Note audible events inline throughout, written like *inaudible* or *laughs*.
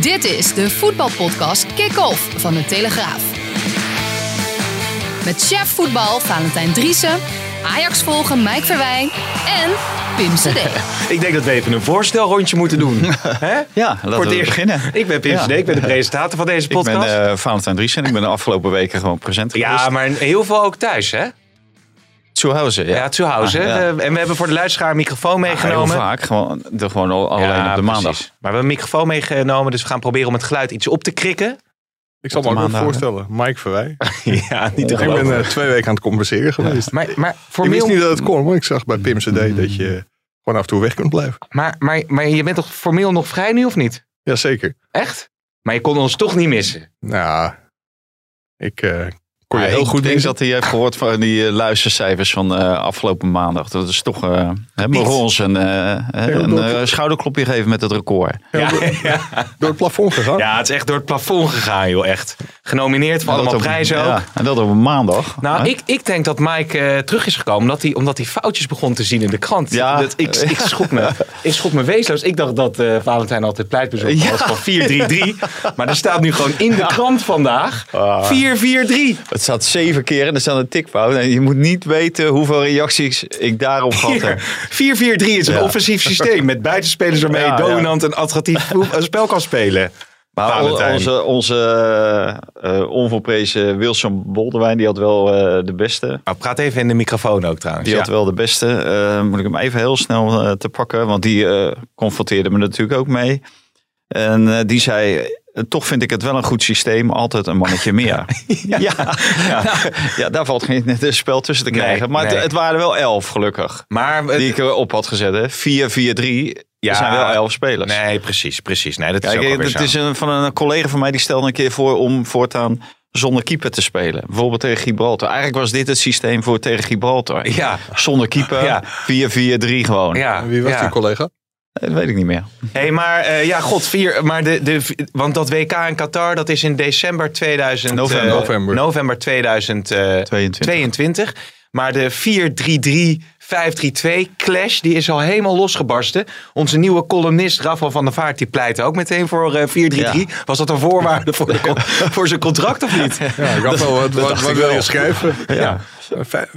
Dit is de voetbalpodcast Kick-Off van de Telegraaf. Met chef voetbal Valentijn Driessen, Ajax volgen Mike Verwijn en Pim CD. *laughs* Ik denk dat we even een voorstelrondje moeten doen. *laughs* Hè? Ja, laten we beginnen. Ik ben Pim Ja. CD, ik ben de presentator van deze Ik ben podcast. eh Valentijn Driessen en ik ben de afgelopen weken gewoon present geweest. ja, maar heel veel ook thuis, hè? Zuhause, ja. Ja? Ah. We- En we hebben voor de luisteraar een microfoon Ja, heel meegenomen. vaak, gewoon, de, gewoon al- alleen Ja, op de maandag. precies. Maar we hebben een microfoon meegenomen, dus we gaan proberen om het geluid iets op te krikken. Ik zal me ook maandag, voorstellen. Mike Verwij. *laughs* ja, niet te Ik ben eh, twee weken aan het compenseren geweest. maar, maar, Ik formeel, wist niet dat het kon, maar ik zag bij Pim CD dat je gewoon af en toe weg kunt blijven. maar, maar, maar je bent toch formeel nog vrij nu, of niet? Jazeker. Echt? Maar je kon ons toch niet missen. Nou, ik eh, kon je Ja, heel ik goed denk missen. dat hij heeft gehoord van die eh, luistercijfers van eh, afgelopen maandag. Dat is toch, eh ons een, eh, een schouderklopje geven met het record. Ja, Door het plafond gegaan. ja, het is echt door het plafond gegaan, joh, echt. Genomineerd voor allemaal op- prijzen ook. en dat op een maandag. Nou, hè? ik, ik denk dat Mike eh, terug is gekomen omdat hij, omdat hij foutjes begon te zien in de krant. Ja. Dat, ik, ik, schrok me, *laughs* ik schrok me wezenloos. Ik dacht dat eh, Valentijn altijd pleitbezorgd Ja. was van 4-3-3. Maar er staat nu gewoon in de krant vandaag 4-4-3. Het staat zeven keer en er staat een tikfout. En je moet niet weten hoeveel reacties ik daarop heb. 4-4-3 is een Ja. offensief systeem met buitenspelers waarmee *laughs* je dominant en attractief spel kan spelen. Maar onze, onze eh, onvolprezen Wilson Boldewijn, die had wel eh, de beste. Nou, praat even in de microfoon ook trouwens. Die Ja. had wel de beste. Eh, moet ik hem even heel snel te pakken, want die confronteerde me natuurlijk ook mee. En die zei, toch vind ik het wel een goed systeem, altijd een mannetje meer. *laughs* ja. Ja, ja. daar valt geen het spel tussen te Nee, krijgen. maar nee. het, het waren wel elf, gelukkig. Maar Die ik erop had gezet. hè. 4-4-3, Ja. er zijn wel elf spelers. Nee, precies, precies. Nee, dat is Kijk, ook dat zo. is een, van een collega van mij die stelde een keer voor om voortaan zonder keeper te spelen. Bijvoorbeeld tegen Gibraltar. Eigenlijk was dit het systeem voor tegen Gibraltar. Ja. Zonder keeper, Ja. 4-4-3 gewoon. Ja, Wie was ja. die collega? Dat weet ik niet meer. Hé, maar eh, ja, god, vier, maar de, de, want dat WK in Qatar, dat is in december 2000, November. eh, November. november 2022. Maar de 4-3-3, 5-3-2 clash, die is al helemaal losgebarsten. Onze nieuwe columnist Rafael van der Vaart, die pleitte ook meteen voor eh, 4-3-3. Ja. Was dat een voorwaarde voor, de, *laughs* voor zijn contract of niet? Ja, ik had wel wat, wat, dacht wat ik wil wel. je schrijven? Ja. Vijf-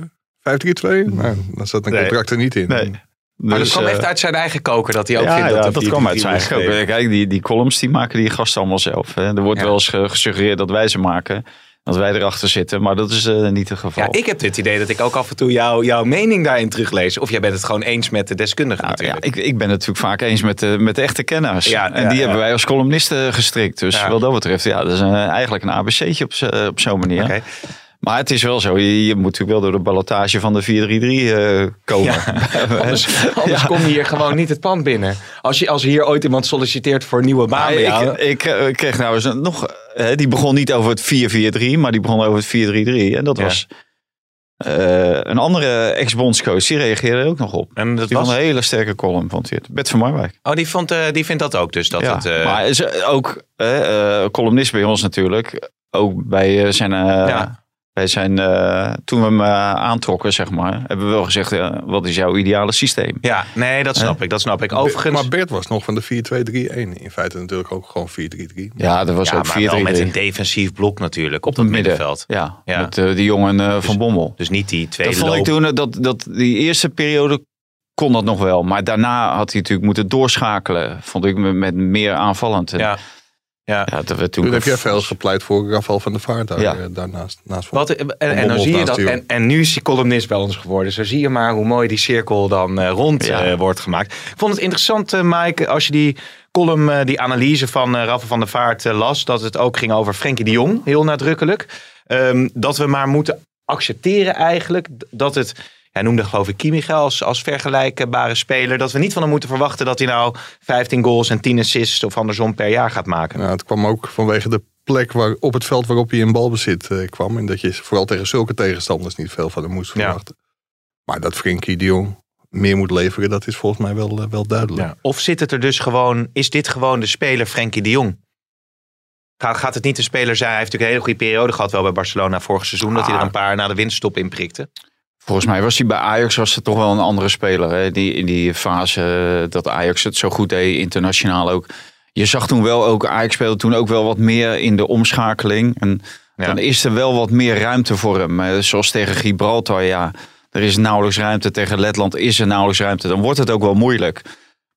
5-3-2? Nou, dan zat een Nee. contract er niet in. Nee. Maar dat Dus, kwam eh, echt uit zijn eigen koker, dat hij ook ja, vindt ja, dat, dat, kwam 4-3-3 uit zijn eigen spelen. Kijk, die, die columns die maken die gasten allemaal zelf. Hè. Er wordt Ja. wel eens ge- gesuggereerd dat wij ze maken. Dat wij erachter zitten. Maar dat is eh, niet het geval. Ja, ik heb dit idee dat ik ook af en toe jou, jouw mening daarin teruglees. Of jij bent het gewoon eens met de deskundigen Nou, ja, ik, ik ben het natuurlijk vaak eens met de, met de echte kenners. Ja, en die hebben wij als columnisten gestrikt. Dus wat dat betreft, ja, dat is een, eigenlijk een ABC'tje op, op zo'n manier. Maar het is wel zo, je, je moet natuurlijk wel door de ballotage van de 4-3-3 eh, komen. *laughs* Anders, anders kom je hier gewoon niet het pand binnen. Als, je, als hier ooit iemand solliciteert voor een nieuwe baan jou. ik, ik, eh, ik kreeg nou eens een- nog, eh, die begon niet over het 4-4-3, maar die begon over het 4-3-3. En dat Ja. was eh, een andere ex-bondscoach, die reageerde er ook nog op. en dat Die was, een hele sterke column, vond hij het. Bert van Marwijk. oh, die, vond, eh, die vindt dat ook dus. Dat ja, het, eh, maar is ook columnist bij ons natuurlijk. Ook bij zijn, eh, Ja. Bij zijn eh, toen we hem eh, aantrokken, zeg maar, hebben we wel gezegd, eh, wat is jouw ideale systeem? ja, nee, dat snap ik. Dat snap ik. Overigens. Maar Bert was nog van de 4-2-3-1. In feite natuurlijk ook gewoon 4-3-3. Ja, dat was ja, ook maar wel 4-3-3. met een defensief blok natuurlijk op het middenveld. Ja, Ja. met die jongen eh, van Bommel. Dus niet die twee Dat vond ik toen, dat, dat die eerste periode kon dat nog wel. Maar daarna had hij natuurlijk moeten doorschakelen. Vond ik met, met meer aanvallend. En Ja. Ja. Ja, dat werd toen Toen heb jij veel gepleit voor Rafael van der Vaart daar, Ja. eh, daarnaast. Naast Wat, en, en, dan zie je dat. En, en nu is die columnist bij ons geworden. Zo zie je maar hoe mooi die cirkel dan eh, rond Ja. eh, wordt gemaakt. Ik vond het interessant, eh, Mike, als je die column, die analyse van Rafa van der Vaart las. Dat het ook ging over Frenkie de Jong, heel nadrukkelijk. Ehm, dat we maar moeten accepteren eigenlijk dat het Hij noemde geloof ik Kimmich als, als vergelijkbare speler. Dat we niet van hem moeten verwachten dat hij nou 15 goals en 10 assists of andersom per jaar gaat maken. Ja, het kwam ook vanwege de plek waar, op het veld waarop hij in balbezit eh, kwam. En dat je vooral tegen zulke tegenstanders niet veel van hem moest Ja. verwachten. Maar dat Frenkie de Jong meer moet leveren, dat is volgens mij wel, eh, wel duidelijk. Ja. Of zit het er dus gewoon, is dit gewoon de speler Frenkie de Jong? Gaat, het niet een speler zijn? Hij heeft natuurlijk een hele goede periode gehad wel bij Barcelona vorig seizoen. Dat hij er Ah. een paar na de winststop in prikte. Volgens mij was hij bij Ajax was het toch wel een andere speler. Hè? Die, in die fase dat Ajax het zo goed deed, internationaal ook. Je zag toen wel ook, Ajax speelde toen ook wel wat meer in de omschakeling. En Ja. dan is er wel wat meer ruimte voor hem. Zoals tegen Gibraltar, ja. Er is nauwelijks ruimte. Tegen Letland is er nauwelijks ruimte. Dan wordt het ook wel moeilijk.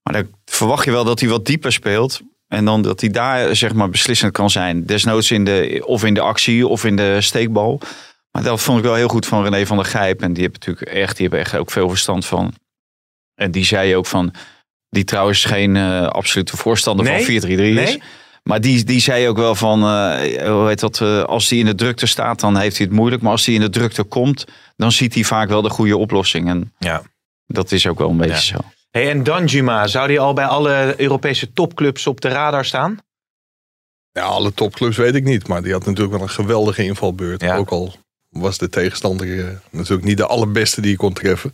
Maar dan verwacht je wel dat hij wat dieper speelt. En dan dat hij daar zeg maar beslissend kan zijn. Desnoods in de, of in de actie of in de steekbal. Maar dat vond ik wel heel goed van René van der Gijp. En die hebben natuurlijk echt, die hebben echt ook veel verstand van. En die zei ook van, die trouwens geen eh, absolute voorstander Nee? van 4-3-3 is. Nee? Maar die, die zei ook wel van, eh, hoe heet dat, eh, als hij in de drukte staat, dan heeft hij het moeilijk. Maar als hij in de drukte komt, dan ziet hij vaak wel de goede oplossing. En Ja. dat is ook wel een beetje Ja. zo. Hey, en Danjuma, zou die al bij alle Europese topclubs op de radar staan? Ja, alle topclubs weet ik niet. Maar die had natuurlijk wel een geweldige invalbeurt. Ja. Ook al was de tegenstander eh, natuurlijk niet de allerbeste die je kon treffen.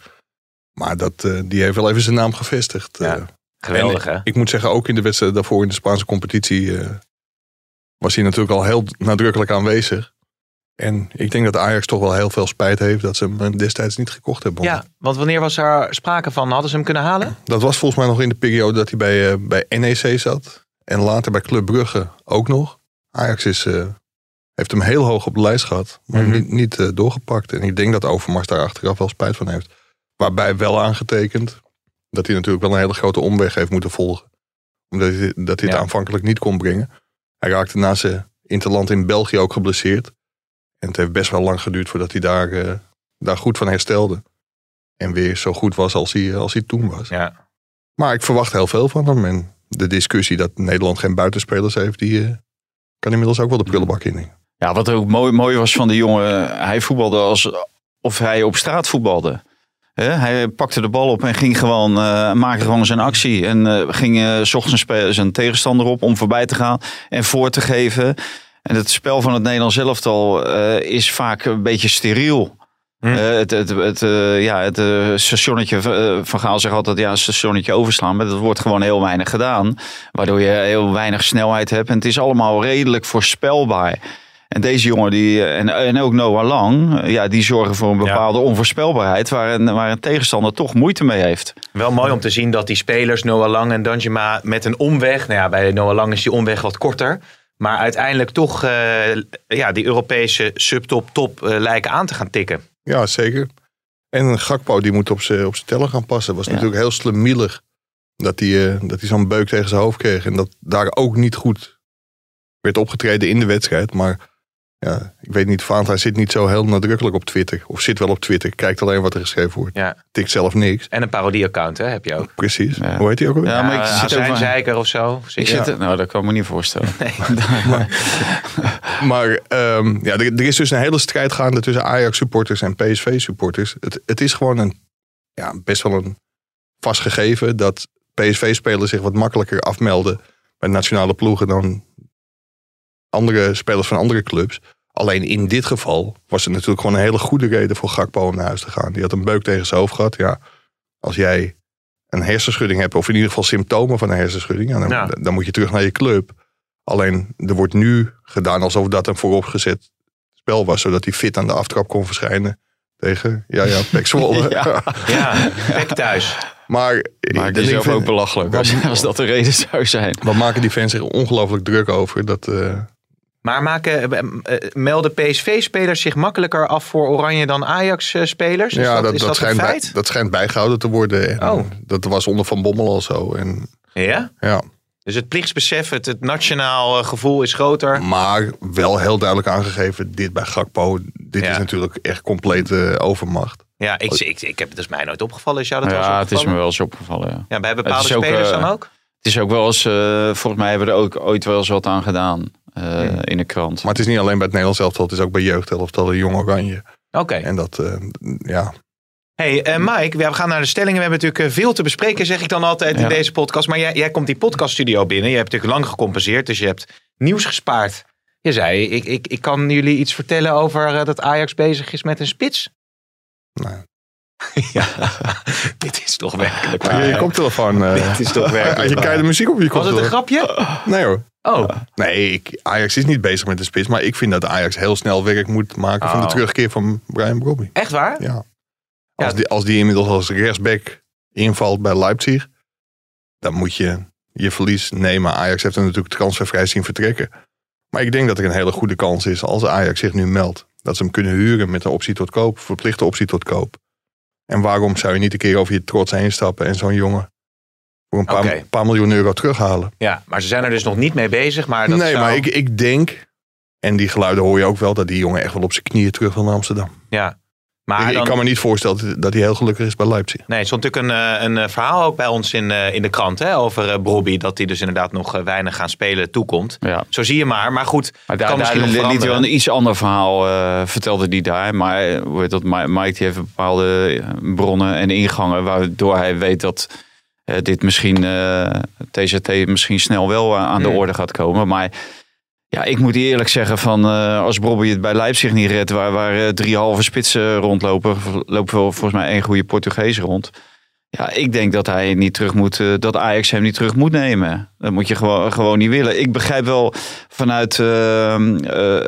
Maar dat, eh, die heeft wel even zijn naam gevestigd. Ja. eh. Geweldig, En hè? Ik moet zeggen, ook in de wedstrijd daarvoor in de Spaanse competitie was hij natuurlijk al heel nadrukkelijk aanwezig. En ik denk dat Ajax toch wel heel veel spijt heeft dat ze hem destijds niet gekocht hebben. Ja, want wanneer was er sprake van? Hadden ze hem kunnen halen? Dat was volgens mij nog in de periode dat hij bij, bij NEC zat. En later bij Club Brugge ook nog. Ajax is, heeft hem heel hoog op de lijst gehad. Maar Mhm. niet, niet eh, doorgepakt. En ik denk dat Overmars daar achteraf wel spijt van heeft. Waarbij wel aangetekend dat hij natuurlijk wel een hele grote omweg heeft moeten volgen. Omdat hij, dat hij het Ja. aanvankelijk niet kon brengen. Hij raakte na zijn interland in België ook geblesseerd. En het heeft best wel lang geduurd voordat hij daar, eh, daar goed van herstelde. En weer zo goed was als hij, als hij toen was. Ja. Maar ik verwacht heel veel van hem. En de discussie dat Nederland geen buitenspelers heeft, die eh, kan inmiddels ook wel de prullenbak in. Ja, wat ook mooi, mooi was van de jongen, hij voetbalde als of hij op straat voetbalde. Hij pakte de bal op en ging gewoon, eh, maakte gewoon zijn actie. En eh, ging eh, ochtends spe- zijn tegenstander op om voorbij te gaan en voor te geven. En het spel van het Nederlands elftal eh, is vaak een beetje steriel. Hm. Eh, het het, het, eh, ja, het eh, stationnetje eh, van Gaal zegt altijd ja, een stationnetje overslaan. Maar dat wordt gewoon heel weinig gedaan. Waardoor je heel weinig snelheid hebt. En het is allemaal redelijk voorspelbaar. En deze jongen, die, en, en ook Noah Lang, eh, ja, die zorgen voor een bepaalde onvoorspelbaarheid. Waar een, waar een tegenstander toch moeite mee heeft. Wel mooi om te zien dat die spelers, Noah Lang en Danjuma, met een omweg. Nou ja, bij Noah Lang is die omweg wat korter. Maar uiteindelijk toch eh, ja, die Europese subtop top eh, lijken aan te gaan tikken. Ja, zeker. En Gakpo die moet op zijn op zijn teller gaan passen. Was Ja. natuurlijk heel slemielig dat hij, eh, dat hij zo'n beuk tegen zijn hoofd kreeg. En dat daar ook niet goed werd opgetreden in de wedstrijd. Maar ja, ik weet niet, Vaanta zit niet zo heel nadrukkelijk op Twitter. Of zit wel op Twitter, kijkt alleen wat er geschreven wordt. Ja. Tikt zelf niks. En een parodie-account hè, heb je ook. Precies. Ja. Hoe heet hij ook alweer? Ja, maar ik Ja, zit zijn zeiker of zo. Ik zit- nou, dat kan ik me niet voorstellen. *laughs* *laughs* Maar ehm, ja, er, er is dus een hele strijd gaande tussen Ajax-supporters en PSV-supporters. Het, het is gewoon een, ja, best wel een vast gegeven dat PSV-spelers zich wat makkelijker afmelden bij nationale ploegen dan andere spelers van andere clubs. Alleen in dit geval was het natuurlijk gewoon een hele goede reden voor Gakpo om naar huis te gaan. Die had een beuk tegen zijn hoofd gehad. Ja, als jij een hersenschudding hebt, of in ieder geval symptomen van een hersenschudding, ja, dan, Ja. dan moet je terug naar je club. Alleen er wordt nu gedaan alsof dat een vooropgezet spel was, zodat hij fit aan de aftrap kon verschijnen tegen, ja, ja, Pek Zwolle. *laughs* Ja. Ja, Pek thuis. Maar, Maar dan ik denk zelf ook belachelijk als, als dat de reden zou zijn. Wat maken die fans zich ongelooflijk druk over? Dat, eh, Maar maken, eh, eh, melden PSV-spelers zich makkelijker af voor Oranje dan Ajax-spelers? Ja, dat, dat, is dat, dat, een schijnt bij, dat schijnt bijgehouden te worden. En Oh. Dat was onder Van Bommel al zo. En, Ja? ja. Dus het plichtsbesef, het, het nationaal eh, gevoel is groter. Maar wel heel duidelijk aangegeven, dit bij Gakpo, dit Ja. is natuurlijk echt complete overmacht. Ja, ik, ik, ik heb het is mij nooit opgevallen. Is jou dat wel Ja, het is me wel eens opgevallen. Ja. Ja, bij bepaalde ook, spelers dan ook? Het is ook wel eens, eh, volgens mij hebben we er ook ooit wel eens wat aan gedaan eh, in de krant. Maar het is niet alleen bij het Nederlands elftal, het is ook bij jeugdelftal, de Jong Oranje. Oké. En dat, eh, ja, Hey eh, Mike, we gaan naar de stellingen. We hebben natuurlijk veel te bespreken, zeg ik dan altijd in deze podcast. Maar jij, jij komt die podcaststudio binnen. Je hebt natuurlijk lang gecompenseerd, dus je hebt nieuws gespaard. Je zei, ik, ik, ik kan jullie iets vertellen over dat Ajax bezig is met een spits. Nou, *laughs* Ja, dit is toch werkelijk je, je koptelefoon. eh Dit is toch werkelijk je waar. *laughs* keiharde *laughs* muziek op je Was het een koptelefoon? grapje? Nee hoor. Oh, Nee, ik, Ajax is niet bezig met de spits. Maar ik vind dat Ajax heel snel werk moet maken van de Oh. terugkeer van Brian Brobby. echt waar? Ja. Als, Ja. die, als die inmiddels als rechtsback invalt bij Leipzig, dan moet je je verlies nemen. Ajax heeft er natuurlijk transfervrij zien vertrekken. Maar ik denk dat er een hele goede kans is als Ajax zich nu meldt. Dat ze hem kunnen huren met een optie tot koop, verplichte optie tot koop. En waarom zou je niet een keer over je trots heen stappen en zo'n jongen voor een paar, miljoen euro terughalen? Ja, maar ze zijn er dus nog niet mee bezig. Maar dat nee, zou- maar ik, ik denk, en die geluiden hoor je ook wel, dat die jongen echt wel op zijn knieën terug wil naar Amsterdam. Ja. Maar ik, ik dan- kan me niet voorstellen dat hij heel gelukkig is bij Leipzig. Nee, er stond natuurlijk een, eh, een eh, verhaal ook bij ons in, eh, in de krant hè, over Brobby. Dat hij dus inderdaad nog weinig gaan spelen toekomt. Ja. Zo zie je maar. Maar goed, Maar kan daar, daar misschien nog liet hij wel een iets ander verhaal, eh, vertelde hij daar. Maar hoe heet dat, Mike die heeft bepaalde bronnen en ingangen waardoor hij weet dat dit misschien, eh, TZT misschien snel wel eh, aan de Hmm. orde gaat komen. Maar ja, ik moet eerlijk zeggen van eh, als Bobby het bij Leipzig niet redt, waar, waar eh, drie halve spitsen rondlopen, lopen volgens mij één goede Portugees rond. Ja, ik denk dat hij niet terug moet, eh, dat Ajax hem niet terug moet nemen. Dat moet je gewoon, gewoon niet willen. Ik begrijp wel vanuit eh, eh,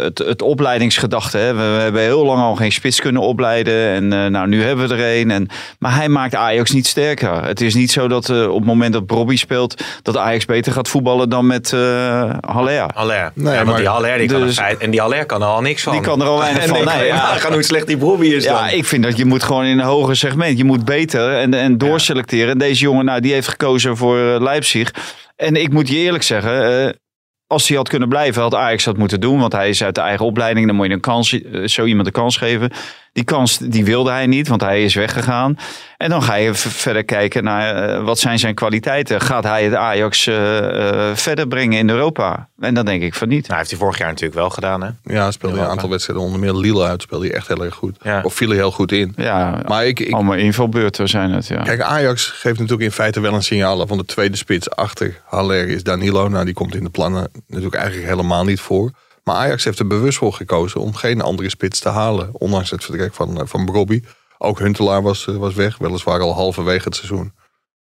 het, het opleidingsgedachte. Hè. We, we hebben heel lang al geen spits kunnen opleiden. En eh, nou, nu hebben we er een. En, maar hij maakt Ajax niet sterker. Het is niet zo dat eh, op het moment dat Bobby speelt, dat Ajax beter gaat voetballen dan met eh Haller. Haller. Nee, ja, want maar- die Haller, die kan Dus- er en die Haller kan er al niks van. Die kan er al weinig En *laughs* van. Nee, kan ja. nagaan hoe slecht die Brobby is Ja, dan. ik vind dat je moet gewoon in een hoger segment. Je moet beter en, en doorselecteren. En deze jongen, nou, die heeft gekozen voor eh, Leipzig. En ik moet je eerlijk zeggen, eh, als hij had kunnen blijven, had Ajax dat moeten doen. Want hij is uit de eigen opleiding. Dan moet je een kans, eh, zo iemand een kans geven. Die kans die wilde hij niet, want hij is weggegaan. En dan ga je verder kijken naar eh, wat zijn zijn kwaliteiten. Gaat hij het Ajax eh, eh, verder brengen in Europa? En dan denk ik van niet. Nou, heeft hij vorig jaar natuurlijk wel gedaan. Hè? Ja, speelde hij een aantal wedstrijden onder meer Lille uit. Speelde hij echt heel erg goed. Ja. Of viel hij heel goed in. Ja, Maar ik, ik, allemaal invalbeurten zijn het. Ja. kijk, Ajax geeft natuurlijk in feite wel een signaal. Van de tweede spits achter Haller is Danilo. Nou, die komt in de plannen natuurlijk eigenlijk helemaal niet voor. Maar Ajax heeft er bewust voor gekozen om geen andere spits te halen. Ondanks het vertrek van, eh, van Brobby. Ook Huntelaar was, eh, was weg. Weliswaar al halverwege het seizoen.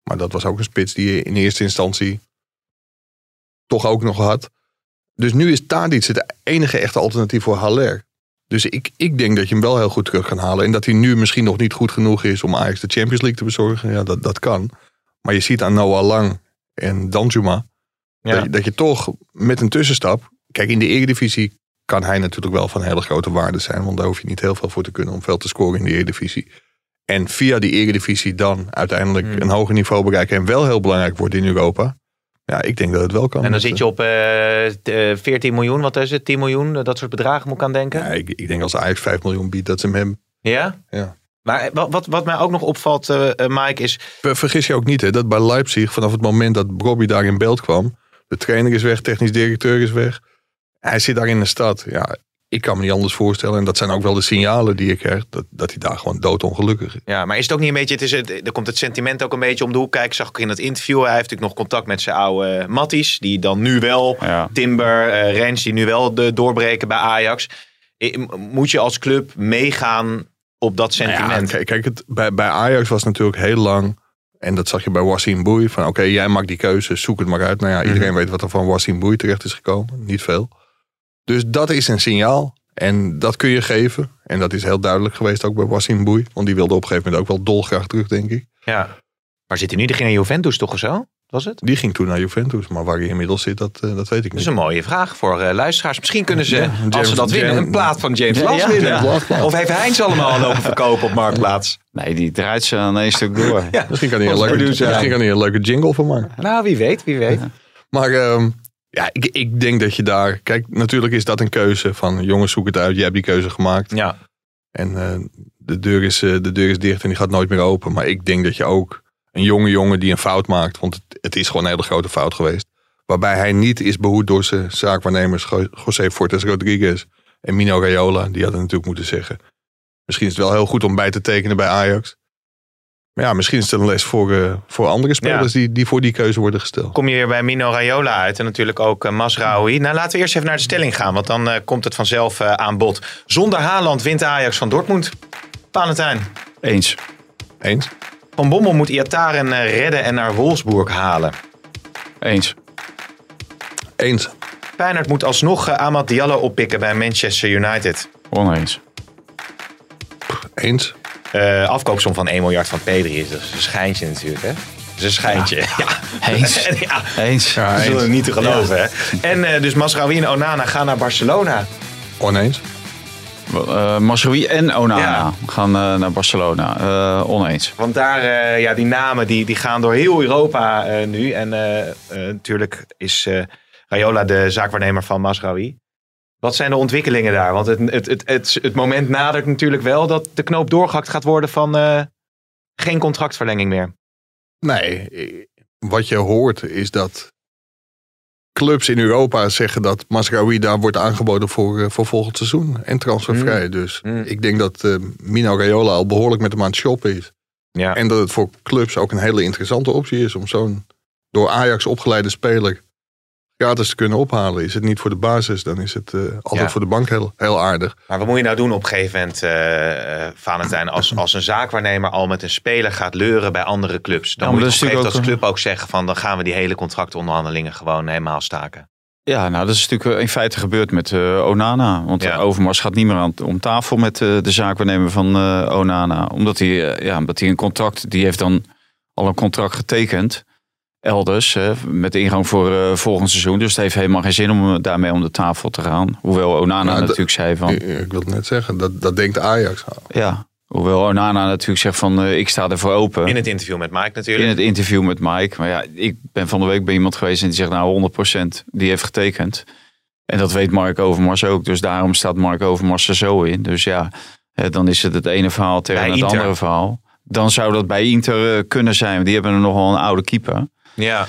Maar dat was ook een spits die je in eerste instantie toch ook nog had. Dus nu is Tadic het enige echte alternatief voor Haller. Dus ik, ik denk dat je hem wel heel goed terug kan halen. En dat hij nu misschien nog niet goed genoeg is om Ajax de Champions League te bezorgen. Ja, dat, dat kan. Maar je ziet aan Noah Lang en Danjuma... Ja. Dat, je- dat je toch met een tussenstap... Kijk, in de Eredivisie kan hij natuurlijk wel van hele grote waarde zijn. Want daar hoef je niet heel veel voor te kunnen om veel te scoren in de Eredivisie. En via die Eredivisie dan uiteindelijk Hmm. een hoger niveau bereiken... en wel heel belangrijk wordt in Europa. Ja, ik denk dat het wel kan. En dan Met, zit je op eh, t- eh, 14 miljoen, wat is het? 10 miljoen, eh, dat soort bedragen moet ik aan denken. Ja, ik, ik denk als Ajax 5 miljoen biedt, dat ze hem hebben. Ja? Ja. Maar eh, wat, wat, wat mij ook nog opvalt, eh, eh, Mike, is... Ver- Vergis je ook niet, hè, dat bij Leipzig, vanaf het moment dat Bobby daar in beeld kwam, de trainer is weg, technisch directeur is weg. Hij zit daar in de stad. Ja, ik kan me niet anders voorstellen. En dat zijn ook wel de signalen die ik krijg, dat, dat hij daar gewoon doodongelukkig is. Ja, maar is het ook niet een beetje... Het is, het, er komt het sentiment ook een beetje om de hoek kijken. Zag ik in het interview. Hij heeft natuurlijk nog contact met zijn oude Matties. Die dan nu wel... Ja. Timber, eh Rens, die nu wel de, doorbreken bij Ajax. Moet je als club meegaan op dat sentiment? Nou Ja, kijk, kijk het, bij, bij Ajax was natuurlijk heel lang, en dat zag je bij Wassim Boei, van oké, jij maakt die keuze, zoek het maar uit. Nou ja, iedereen weet wat er van Wassim Boei terecht is gekomen. Niet veel. Dus dat is een signaal. En dat kun je geven. En dat is heel duidelijk geweest ook bij Wassim Boei. Want die wilde op een gegeven moment ook wel dolgraag terug, denk ik. Ja. Waar zit hij nu? Die ging naar Juventus toch of zo? Was het? Die ging toen naar Juventus. Maar waar hij inmiddels zit, dat, eh, dat weet ik Dat is niet. een mooie vraag voor eh, luisteraars. Misschien kunnen ze, Ja, als ze dat winnen, James- een plaat van James Ja, Last ja, winnen. Of heeft Heinz allemaal al lopen verkopen op Marktplaats? Nee, die draait ze aan één stuk door. Ja. Misschien kan hij een leuke, producer. misschien kan hij een leuke jingle van maken. Nou, wie weet, wie weet. Maar ehm, ja, ik, ik denk dat je daar... Kijk, natuurlijk is dat een keuze van... jongens, zoek het uit. Jij hebt die keuze gemaakt. Ja, En eh, de, deur is, eh, de deur is dicht en die gaat nooit meer open. Maar ik denk dat je ook een jonge jongen die een fout maakt. Want het, het is gewoon een hele grote fout geweest. Waarbij hij niet is behoed door zijn zaakwaarnemers Jo- José Fortes Rodriguez en Mino Raiola. Die hadden natuurlijk moeten zeggen. Misschien is het wel heel goed om bij te tekenen bij Ajax. Maar ja, misschien is het een les voor, eh, voor andere spelers die, die voor die keuze worden gesteld. Kom je weer bij Mino Raiola uit en natuurlijk ook uh, Masraoui. Nou, laten we eerst even naar de stelling gaan, want dan uh, komt het vanzelf uh, aan bod. Zonder Haaland wint Ajax van Dortmund. Valentijn. Eens. Eens. Van Bommel moet Iataren redden en naar Wolfsburg halen. Eens. Eens. Feyenoord moet alsnog Amad Diallo oppikken bij Manchester United. Oneens. Eens. Uh, afkoopsom van 1 miljard van Pedri is dus een schijntje natuurlijk, hè? Dat is een schijntje. Ja. ja. Eens. *laughs* ja. Eens. Ja, eens. Dat is niet te geloven, ja. hè? En uh, dus Masraoui en Onana gaan naar Barcelona. Oneens. Uh, Masraoui en Onana ja. gaan uh, naar Barcelona. Uh, oneens. Want daar, ja, die namen die, die gaan door heel Europa nu. En natuurlijk is Rayola de zaakwaarnemer van Masraoui. Wat zijn de ontwikkelingen daar? Want het, het, het, het, het moment nadert natuurlijk wel dat de knoop doorgehakt gaat worden van uh, geen contractverlenging meer. Nee, wat je hoort is dat clubs in Europa zeggen dat Masraoui daar wordt aangeboden voor, uh, voor volgend seizoen. En transfervrij. Mm. Dus mm. ik denk dat uh, Mino Raiola al behoorlijk met hem aan het shoppen is. Ja. En dat het voor clubs ook een hele interessante optie is om zo'n door Ajax opgeleide speler gratis te kunnen ophalen. Is het niet voor de basis, dan is het uh, altijd ja. voor de bank heel, heel aardig. Maar wat moet je nou doen op een gegeven moment, uh, Valentijn, als, *clears throat* als een zaakwaarnemer al met een speler gaat leuren bij andere clubs? Dan ja, moet je op als club ook zeggen van dan gaan we die hele contractonderhandelingen gewoon helemaal staken. Ja, nou dat is natuurlijk in feite gebeurd met uh, Onana. Want ja. Overmars gaat niet meer aan, om tafel met uh, de zaakwaarnemer van uh, Onana. Omdat hij, ja, omdat hij een contract, die heeft dan al een contract getekend elders hè, met de ingang voor uh, volgend seizoen. Dus het heeft helemaal geen zin om daarmee om de tafel te gaan. Hoewel Onana nou, natuurlijk zei van... Ik, ik wil het net zeggen, dat, dat denkt Ajax. Ja, hoewel Onana natuurlijk zegt van uh, ik sta ervoor open. In het interview met Mike natuurlijk. In het interview met Mike. Maar ja, ik ben van de week bij iemand geweest en die zegt nou 100% die heeft getekend. En dat weet Mark Overmars ook. Dus daarom staat Mark Overmars er zo in. Dus ja, dan is het het ene verhaal tegen het andere verhaal. Dan zou dat bij Inter kunnen zijn. Die hebben er nogal een oude keeper. Ja.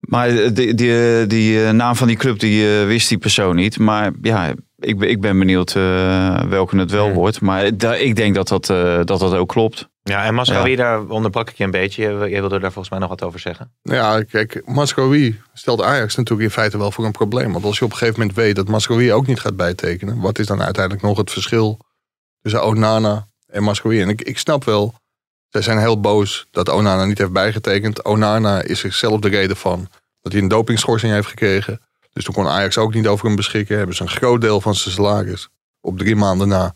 Maar die, die, die naam van die club, die uh, wist die persoon niet. Maar ja, ik, ik ben benieuwd uh, welke het wel wordt. Maar da, ik denk dat dat, uh, dat dat ook klopt. Ja, en Mascowie, ja. daar onderbrak ik je een beetje. Jij wilde daar volgens mij nog wat over zeggen. Ja, kijk, Mascowie stelt Ajax natuurlijk in feite wel voor een probleem. Want als je op een gegeven moment weet dat Mascowie ook niet gaat bijtekenen. Wat is dan uiteindelijk nog het verschil tussen Onana en Mascowie? En ik, ik snap wel zij zijn heel boos dat Onana niet heeft bijgetekend. Onana is zichzelf de reden van dat hij een dopingschorsing heeft gekregen. Dus toen kon Ajax ook niet over hem beschikken. Hebben ze een groot deel van zijn salaris op drie maanden na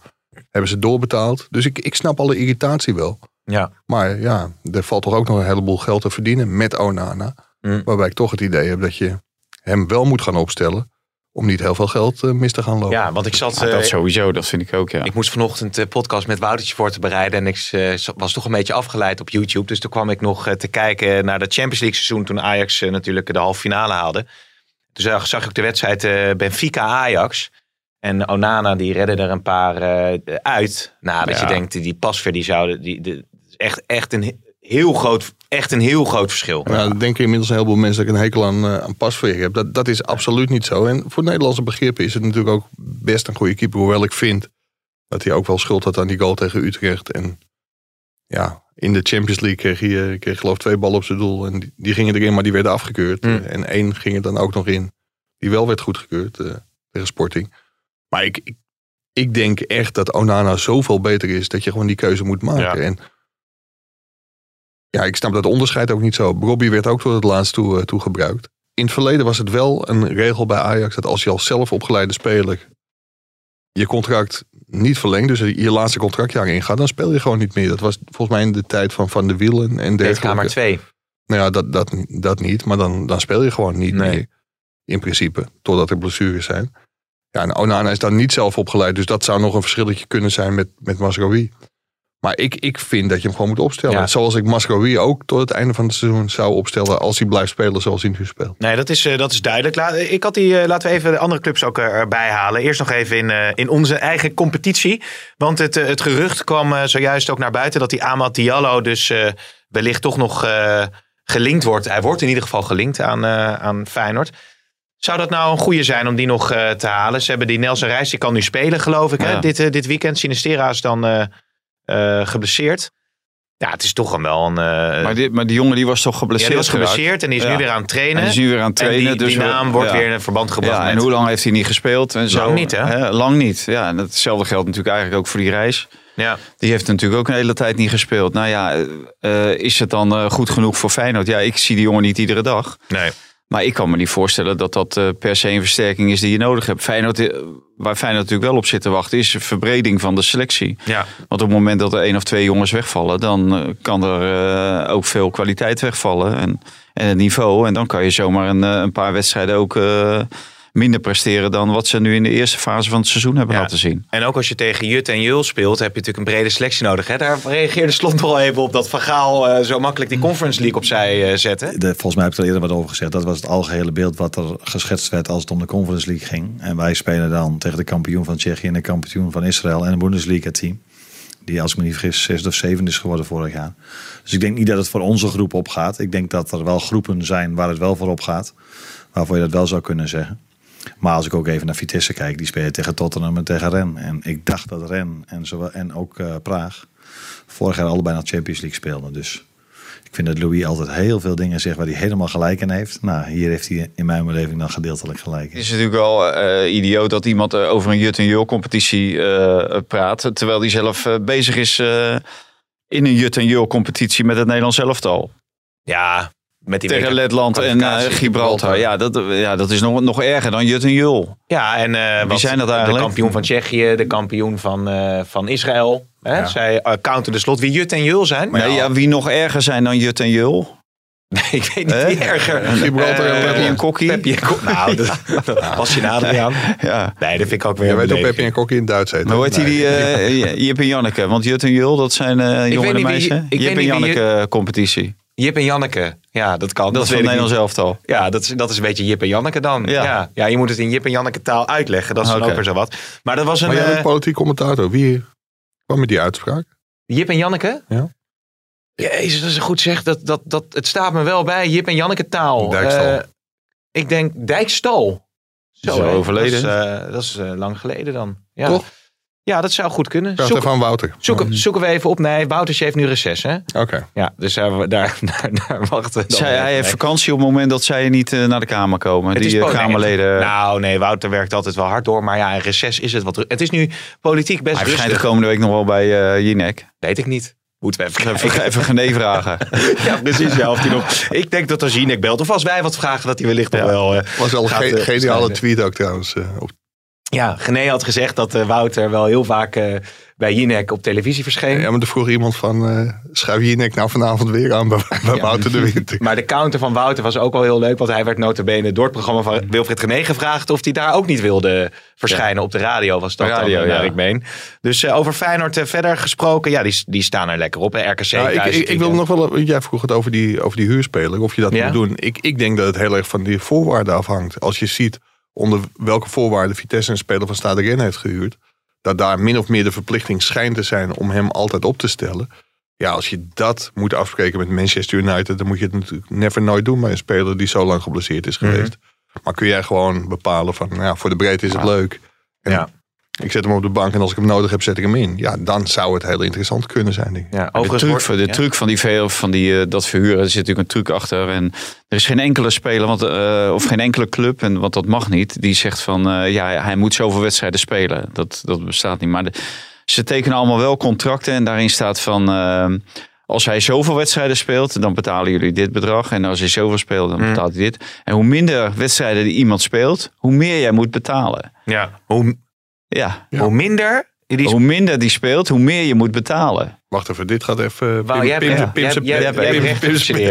hebben ze doorbetaald. Dus ik, ik snap alle irritatie wel. Ja. Maar ja, er valt toch ook nog een heleboel geld te verdienen met Onana. Mm. Waarbij ik toch het idee heb dat je hem wel moet gaan opstellen om niet heel veel geld uh, mis te gaan lopen. Ja, want ik zat... Ja, dat sowieso, dat vind ik ook, ja. Ik moest vanochtend de podcast met Woutertje voor te bereiden. En ik uh, was toch een beetje afgeleid op YouTube. Dus toen kwam ik nog uh, te kijken naar de Champions League seizoen... toen Ajax natuurlijk de halve finale haalde. Toen zag, zag ik de wedstrijd Benfica-Ajax. En Onana die redde er een paar uit. Nou, dat ja. je denkt, die Pasver die zouden... Die, die, echt, echt een heel groot, echt een heel groot verschil. Nou, dan denken inmiddels een heleboel mensen dat ik een hekel aan, uh, aan Pasveer heb. Dat, dat is absoluut niet zo. En voor Nederlandse begrippen is het natuurlijk ook best een goede keeper. Hoewel ik vind dat hij ook wel schuld had aan die goal tegen Utrecht. En ja, in de Champions League kreeg hij, kreeg geloof ik twee ballen op zijn doel. En die, die, gingen erin, maar die werden afgekeurd. Mm. En één ging er dan ook nog in. Die wel werd goedgekeurd uh, tegen Sporting. Maar ik, ik, ik, denk echt dat Onana zoveel beter is dat je gewoon die keuze moet maken. Ja. En ja, ik snap dat onderscheid ook niet zo. Robbie werd ook tot het laatst toe, uh, toe gebruikt. In het verleden was het wel een regel bij Ajax dat als je als zelf opgeleide speler je contract niet verlengt, dus je laatste contractjaar ingaat, dan speel je gewoon niet meer. Dat was volgens mij in de tijd van Van de Wielen en dergelijke. Kamer 2. Nou ja, dat, dat, dat niet, maar dan, dan speel je gewoon niet Nee. meer. In principe, totdat er blessures zijn. Ja, en Onana is dan niet zelf opgeleid, dus dat zou nog een verschilletje kunnen zijn met, met Masraoui. Maar ik, ik vind dat je hem gewoon moet opstellen. Ja. Zoals ik Masraoui ook tot het einde van het seizoen zou opstellen als hij blijft spelen zoals hij nu speelt. Nee, dat is, eh, dat is duidelijk. Ik had die, eh, laten we even de andere clubs ook er- erbij halen. Eerst nog even in, eh, in onze eigen competitie. Want het, eh, het gerucht kwam eh, zojuist ook naar buiten dat die Amad Diallo dus eh, wellicht toch nog eh, gelinkt wordt. Hij wordt in ieder geval gelinkt aan, eh, aan Feyenoord. Zou dat nou een goede zijn om die nog eh, te halen? Ze hebben die Nelson Reis, die kan nu spelen geloof ik. Hè? Dit, eh, dit weekend. Sinistera is dan eh, geblesseerd. Ja, het is toch een wel een... eh, Maar die, maar die jongen die was toch ja, geblesseerd die was geblesseerd en die is Ja. nu weer aan het trainen. En die is nu weer aan het trainen. En die, dus die naam wordt ja. weer in een verband gebracht Ja, met... en hoe lang heeft hij niet gespeeld? En zo. Lang niet, hè? lang niet. Ja, en hetzelfde geldt natuurlijk eigenlijk ook voor die reis. Ja. Die heeft natuurlijk ook een hele tijd niet gespeeld. Nou ja, eh, is het dan goed genoeg voor Feyenoord? Ja, ik zie die jongen niet iedere dag. Nee. Maar ik kan me niet voorstellen dat dat eh, per se een versterking is die je nodig hebt. Feyenoord, eh, waar Feyenoord natuurlijk wel op zit te wachten, is verbreding van de selectie. Ja. Want op het moment dat er één of twee jongens wegvallen, dan eh, kan er ook veel kwaliteit wegvallen. En, en het niveau. En dan kan je zomaar een, een paar wedstrijden ook minder presteren dan wat ze nu in de eerste fase van het seizoen hebben Ja. laten zien. En ook als je tegen Jut en Jul speelt, heb je natuurlijk een brede selectie nodig. Hè? Daar reageerde Slot al even op dat Van Gaal eh, zo makkelijk die Conference League opzij eh zette. De, volgens mij heb ik er eerder wat over gezegd. Dat was het algehele beeld wat er geschetst werd als het om de Conference League ging. En wij spelen dan tegen de kampioen van Tsjechië en de kampioen van Israël en een Bundesliga team. Die als ik me niet vergis zesde of zevende is geworden vorig jaar. Dus ik denk niet dat het voor onze groep opgaat. Ik denk dat er wel groepen zijn waar het wel voor opgaat. Waarvoor je dat wel zou kunnen zeggen. Maar als ik ook even naar Vitesse kijk, die spelen tegen Tottenham en tegen Rennes. En ik dacht dat Rennes en, zowel, en ook eh, Praag vorig jaar allebei naar Champions League speelden. Dus ik vind dat Louis altijd heel veel dingen zegt waar hij helemaal gelijk in heeft. Nou, hier heeft hij in mijn beleving dan gedeeltelijk gelijk Het in. is natuurlijk wel eh, idioot dat iemand eh, over een Jut en Jul competitie eh, praat. Terwijl hij zelf eh, bezig is eh, in een Jut en Jul competitie met het Nederlands elftal. Ja, met die Tegen Letland en eh, Gibraltar. Ja, dat, ja, dat is nog, nog erger dan Jut en Jul. Ja, en eh, wat- zijn dat De eigenlijk? kampioen van Tsjechië, de kampioen van, eh, van Israël. Hè? Zij uh, counter de slot wie Jut en Jul zijn. Nee, ja, wie nog erger zijn dan Jut en Jul? *laughs* ik weet niet wie erger. Gibraltar en Eh, Letland. en Kokkie? En Nou, dat, dat *laughs* was je nader aan. Ja. Nee, dat vind ik ook weer Je een weet ook. Peppi en Kokkie in Duits heet. Maar hoe heet die, Nee. die eh, *laughs* Jip en Janneke? Want Jut en Jul, dat zijn eh weet jongere wie- meisjes. ik Jip weet en wie Janneke competitie. Jip en Janneke. Ja, dat kan. Dat is van. Nederlands elftal. Ja, dat is, dat is een beetje Jip en Janneke dan. Ja. Ja. Ja, je moet het in Jip en Janneke taal uitleggen. Dat is dan ook weer zo wat. Maar dat was een... Maar jij bent eh, politiek commentator. Wie kwam met die uitspraak? Jip en Janneke? Ja. Jezus, dat is goed zeg. Dat, dat, dat, het staat me wel bij. Jip en Janneke taal. Dijkstal. Eh, ik denk Dijkstal. Zo hè. overleden. Dat is, eh, dat is lang geleden dan. Ja. Toch? Ja, dat zou goed kunnen. Zoek, aan Wouter. zoek, zoeken we even op. Nee, Woutertje heeft nu reces, hè? Oké. Ja, dus daar, daar, daar, daar wachten we dan Zij, even hij heeft vakantie op het moment dat zij niet eh, naar de Kamer komen. Het die is eh, Kamerleden. het- nou, nee, Wouter werkt altijd wel hard door. Maar ja, een reces is het wat. Het is nu politiek best hij verschijnt de komende week nog wel bij eh Jinek. Weet ik niet. Moeten we even Even, even Gené vragen. *laughs* Ja, precies. Ja, of die nog... Ik denk dat als Jinek belt, of als wij wat vragen, dat hij wellicht nog wel... eh, Was wel een ge- geniale tweet ook trouwens. eh, op Ja, Gené had gezegd dat eh, Wouter wel heel vaak eh, bij Jinek op televisie verscheen. Ja, maar er vroeg iemand van, eh schuif je nek nou vanavond weer aan bij, bij Ja. Wouter de Winter. Maar de counter van Wouter was ook wel heel leuk. Want hij werd notabene door het programma van Wilfried Gené gevraagd... of hij daar ook niet wilde verschijnen op de radio. Was dat Radio, dan, ja. ik meen. Dus eh, over Feyenoord verder gesproken. Ja, die, die staan er lekker op. hè. RKC Ja, ik, ik, ik wil nog wel, jij vroeg het over die, over die huurspeler, of je dat Ja. moet doen. Ik, ik denk dat het heel erg van die voorwaarden afhangt. Als je ziet onder welke voorwaarden Vitesse een speler van Stade Rennes heeft gehuurd, dat daar min of meer de verplichting schijnt te zijn om hem altijd op te stellen. Ja, als je dat moet afspreken met Manchester United, dan moet je het natuurlijk never nooit doen bij een speler die zo lang geblesseerd is Mhm. geweest. Maar kun jij gewoon bepalen van, nou, ja, voor de breedte is het leuk. En Ja. Ik zet hem op de bank en als ik hem nodig heb, zet ik hem in. Ja, dan zou het heel interessant kunnen zijn. Denk ik. Ja, De overigens truc, wordt- van- de ja. truc van, die, van die, eh, dat verhuren, er zit natuurlijk een truc achter. En er is geen enkele speler, want, eh, of geen enkele club, en, want dat mag niet, die zegt van eh, ja, hij moet zoveel wedstrijden spelen. Dat, dat bestaat niet. Maar de- ze tekenen allemaal wel contracten en daarin staat van. als hij zoveel wedstrijden speelt, dan betalen jullie dit bedrag. En als hij zoveel speelt, dan Mm. betaalt hij dit. En hoe minder wedstrijden die iemand speelt, hoe meer jij moet betalen. Ja, hoe, Ja, Ja. hoe minder... Die hoe minder die speelt, hoe meer je moet betalen. Wacht even, dit gaat even... Wauw, jij hebt- Pim-. Pim- zijn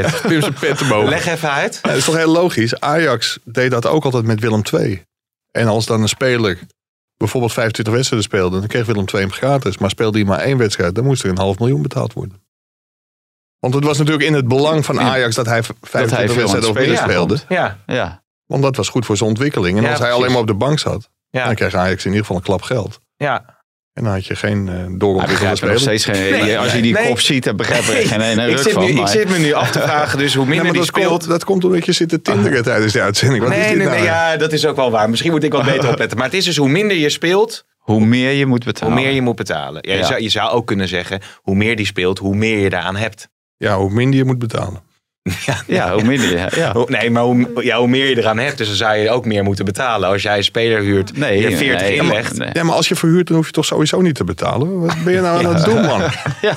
pet- Pim- zijn boven. Leg even uit. Ja, dat is toch heel logisch. Ajax deed dat ook altijd met Willem II. En als dan een speler bijvoorbeeld 25 wedstrijden speelde, dan kreeg Willem II hem gratis. Maar speelde hij maar één wedstrijd, dan moest er een half miljoen betaald worden. Want het was natuurlijk in het belang van Ajax dat hij 25 veel aan het wedstrijden of meer speelde. Ja, Ja. Want dat was goed voor zijn ontwikkeling. En Ja, als hij precies. alleen maar op de bank zat, ja, dan kreeg Ajax in ieder geval een klap geld. ja. En dan had je geen uh, doorontwikkelde nog steeds geen. Nee, als je die nee. kop ziet, dan begrijp er geen ene ik, ruk zit van. nu, ik zit me nu af te vragen, dus hoe minder die dat, speelt... komt, dat komt omdat je zit te tinderen tijdens de uitzending. Wat is nee, dit nee, nou? nee, ja, dat is ook wel waar. Misschien moet ik wat *laughs* beter opletten. Maar het is dus hoe minder je speelt, Hoe meer je moet betalen. Hoe meer je moet betalen. Ja, je, Ja. Zou, je zou ook kunnen zeggen, hoe meer die speelt, hoe meer je daaraan hebt. Ja, hoe minder je moet betalen. *laughs* Ja, hoe minder je... Ja. Hoe- Nee, maar hoe, ja, hoe meer je eraan hebt, dus dan zou je ook meer moeten betalen. Als jij een speler huurt, Nee, je 40 nee, inlegt. nee. Ja, maar als je verhuurt, dan hoef je toch sowieso niet te betalen. Wat ben je nou aan het doen, man? *laughs* Ja.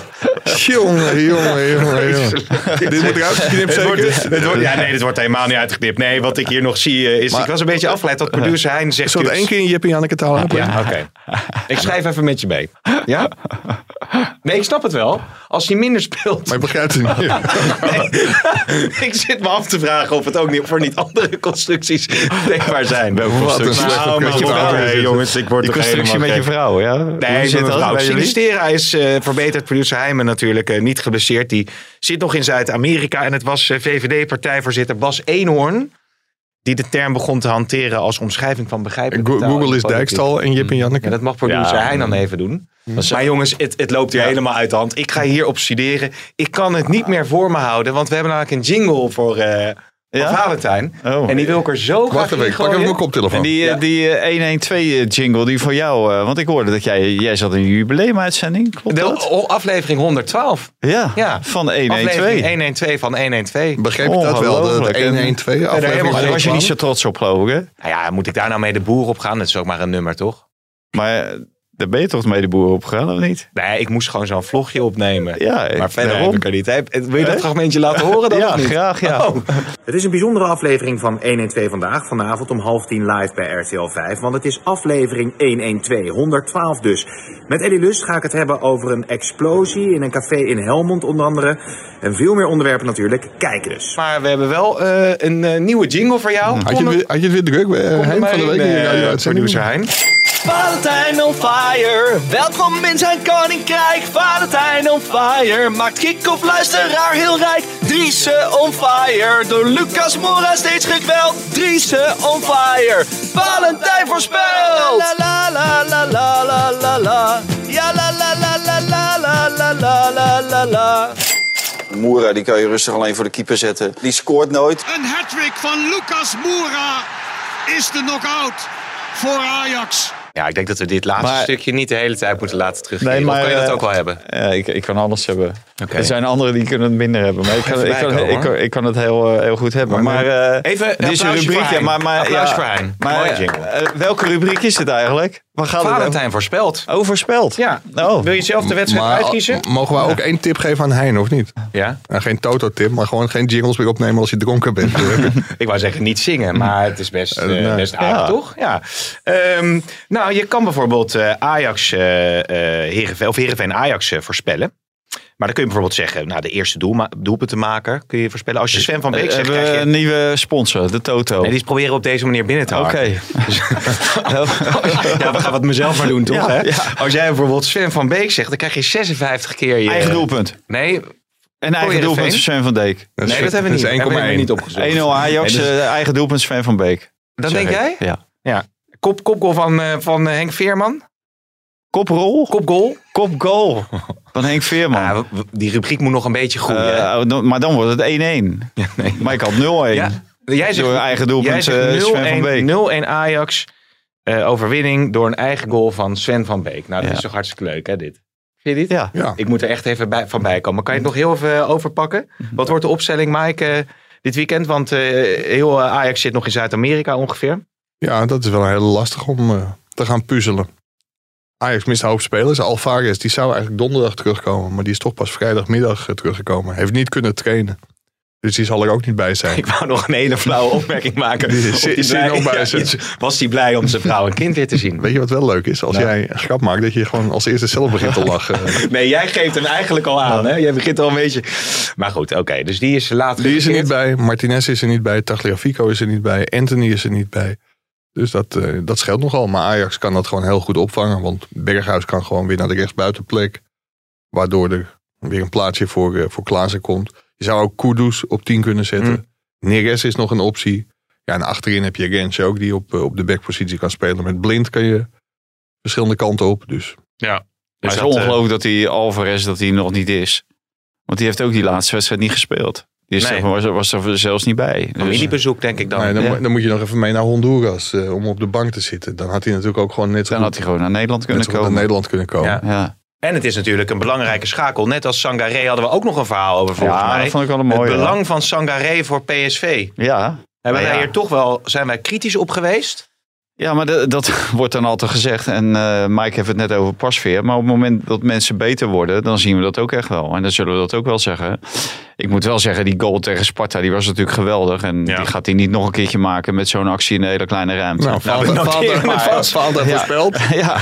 Jongen, jongen, jongen, jongen. Dit moet eruit geknipt, *laughs* Het wordt, zeker? het wordt, ja, nee, dit wordt helemaal niet uitgeknipt. Nee, wat ik hier nog zie eh, is... Maar- ik was een beetje afgeleid dat producer Hein zegt... Zullen we één keer in Jip en Janneke taal hebben? Ja, oké. Ik schrijf even met je mee. Ja? Nee, ik snap het wel. Als hij minder speelt... Maar je begrijpt het niet. *laughs* ik zit me af te vragen of het ook niet voor niet andere constructies denkbaar zijn. Wat een Nou, met je vrouw nee, jongens, ik word Die constructie met je vrouw, ja? Nee, zit jullie? Sinistera is eh, verbeterd. Producer Heijmen natuurlijk eh, niet geblesseerd. Die zit nog in Zuid-Amerika. En het was eh, VVD-partijvoorzitter Bas Eenhoorn... die de term begon te hanteren als omschrijving van begrijpelijk Google is. Dijkstal en Jip en Janneke. Ja, dat mag producer Ja. Hein dan even doen. Maar jongens, het, het loopt hier helemaal uit de hand. Ik ga hierop studeren. Ik kan het niet meer voor me houden. Want we hebben namelijk een jingle voor, eh voor Ja? Valentijn. Oh. En die wil ik er zo graag Wacht even, ik pak even mijn koptelefoon. En die, eh, Ja. die eh, 112 jingle, die voor jou, eh, want ik hoorde dat jij, jij zat in een jubileumuitzending, klopt De dat? aflevering 112. Ja, Ja. van de Aflevering 112. 112 van 112. Begreep je dat wel? De, Ongelooflijk. de 112 helemaal aflevering. Maar daar was je niet zo trots op, geloof ik, hè? Nou ja, moet ik daar nou mee de boer op gaan? Dat is ook maar een nummer, toch? Maar eh, daar ben je toch mee de boer opgegaan, of niet? Nee, ik moest gewoon zo'n vlogje opnemen. Ja, ik- maar verder heb ik er niet. Heb- Wil je dat fragmentje laten horen dan *laughs* Ja, graag, ja. Oh. Het is een bijzondere aflevering van 112 vandaag. Vanavond om half tien live bij RTL 5. Want het is aflevering 112, 112 dus. Met Eddie Lust ga ik het hebben over een explosie in een café in Helmond onder andere. En veel meer onderwerpen natuurlijk. Kijken dus. Maar we hebben wel eh, een eh, nieuwe jingle voor jou. Had je, het weer- had je het weer druk bij maar van de week? eh, radio-uitzending? producer Hein. Valentijn on fire, welkom in zijn koninkrijk. Valentijn on fire, maakt kick-off luisteraar heel rijk. Driese on fire, door Lucas Mora steeds gekweld. Driese on fire, Valentijn voorspelt. La la la la la la la la. Ja la la la la la la la la la la la. Moera, die kan je rustig alleen voor de keeper zetten. Die scoort nooit. Een hattrick van Lucas Moura is de knockout voor Ajax. Ja, ik denk dat we dit laatste Maar- stukje niet de hele tijd moeten laten teruggeven. Nee, maar, kan je dat eh, ook wel hebben? Ja, ik, ik kan alles hebben. Er zijn anderen die kunnen het minder hebben. Maar ik kan, ik kan, ik kan, ik kan het heel, eh, heel goed hebben. Maar, eh, Even een dit is een applausje rubriek. voor Ja, Hein. maar, maar, ja, voor Hein. Maar welke rubriek is dit eigenlijk? Waar gaat het Valentijn voorspelt. over? Overspeld. Ja. Oh. Wil je zelf de wedstrijd Maar uitkiezen? mogen we ook één tip geven aan Hein, of niet? Ja. Nou, geen Toto-tip, maar gewoon geen jingles meer opnemen als je dronken bent. *laughs* Ik wou zeggen niet zingen, maar het is best, eh, nee. best aardig, Ja. toch? Ja. Ehm, nou, je kan bijvoorbeeld eh, Ajax, eh eh, Heerenveen, of Heerenveen Ajax eh, voorspellen. Maar dan kun je bijvoorbeeld zeggen, nou, de eerste doelma- doelpuntenmaker kun je voorspellen. Als je Sven van Beek Eh, zegt, hebben we krijg je... een nieuwe sponsor, de Toto. Nee, die proberen op deze manier binnen te Oké. houden. *laughs* Ja, we gaan het mezelf maar doen, toch? Ja, hè? ja. Als jij bijvoorbeeld Sven van Beek zegt, dan krijg je 56 keer je... Eigen doelpunt. Nee, En eigen doelpunt van Sven van. Dat nee, dat hebben we niet. Dat is Hebben we 1,1. niet opgezocht. 1-0 Ajax, Nee, dus- eigen doelpunt Sven van Beek. dat denk ik. jij? Ja. Ja. Kop, kopgoal van, eh, van eh, Henk Veerman? Koprol? Kopgoal? Kopgoal van Henk Veerman. Ah, die rubriek moet nog een beetje groeien. Eh, dan- maar dan wordt het 1-1. nee. Maar ik had 0-1. Ja, jij zegt, Door eigen doelpunt, eh, Sven van 0-1 Beek. 0-1 Ajax eh, overwinning door een eigen goal van Sven van Beek. Nou, dat Ja. is toch hartstikke leuk, hè, dit? Vind je dit? Ja. Ja. Ik moet er echt even bij, van bij komen. Kan je het nog heel even overpakken? Wat wordt de opstelling, Mike, dit weekend? Want eh, heel Ajax zit nog in Zuid-Amerika ongeveer. Ja, dat is wel heel lastig om eh, te gaan puzzelen. Ajax mist een hoop spelers. Alvarez die zou eigenlijk donderdag terugkomen. Maar die is toch pas vrijdagmiddag eh, teruggekomen. Heeft niet kunnen trainen. Dus die zal er ook niet bij zijn. *laughs* Ik wou nog een hele flauwe opmerking maken. Die Of die bij ja, was hij blij om zijn vrouw en kind weer te zien? Weet je wat wel leuk is? Als Nou. jij een grap maakt, dat je gewoon als eerste zelf begint te lachen. *laughs* Nee, jij geeft hem eigenlijk al aan. Hè? Jij begint al een beetje... Maar goed, oké. dus die is later Die is er niet bij. Martinez is er niet bij. Tagliafico is er niet bij. Anthony is er niet bij. Dus dat, eh, dat scheelt nogal. Maar Ajax kan dat gewoon heel goed opvangen. Want Berghuis kan gewoon weer naar de rechtsbuitenplek. Waardoor er weer een plaatsje voor, eh, voor Klaassen komt. Je zou ook Kudus op 10 kunnen zetten. Mm. Neres is nog een optie. Ja, en achterin heb je Rens ook die op, eh, op de backpositie kan spelen. Met Blind kan je verschillende kanten op. Dus Ja. Maar het is dat, ongelooflijk dat die Alvarez dat hij nog niet is. Want die heeft ook die laatste wedstrijd niet gespeeld. Die Nee. zeg maar, was, er- was er zelfs niet bij. Dus, Familiebezoek denk ik dan. Nee, dan, ja. dan moet je nog even mee naar Honduras eh, om op de bank te zitten. Dan had hij natuurlijk ook gewoon net zo dan goed, had hij gewoon naar Nederland kunnen goed naar komen. Nederland kunnen komen. Ja. Ja. En het is natuurlijk een belangrijke schakel. Net als Sangaré hadden we ook nog een verhaal over volgens ja, mij. dat vond ik wel een het belang van Sangaré voor PSV. Ja, Hebben wij ja. hier toch wel, zijn wij kritisch op geweest? Ja, maar de- dat *laughs* wordt dan altijd gezegd. En eh, Mike heeft het net over pasveer. Maar op het moment dat mensen beter worden, dan zien we dat ook echt wel. En dan zullen we dat ook wel zeggen. Ik moet wel zeggen, die goal tegen Sparta, die was natuurlijk geweldig. En Ja. die gaat hij niet nog een keertje maken met zo'n actie in een hele kleine ruimte. Nou, Nou, vast. Ja. voorspeld. *laughs* ja,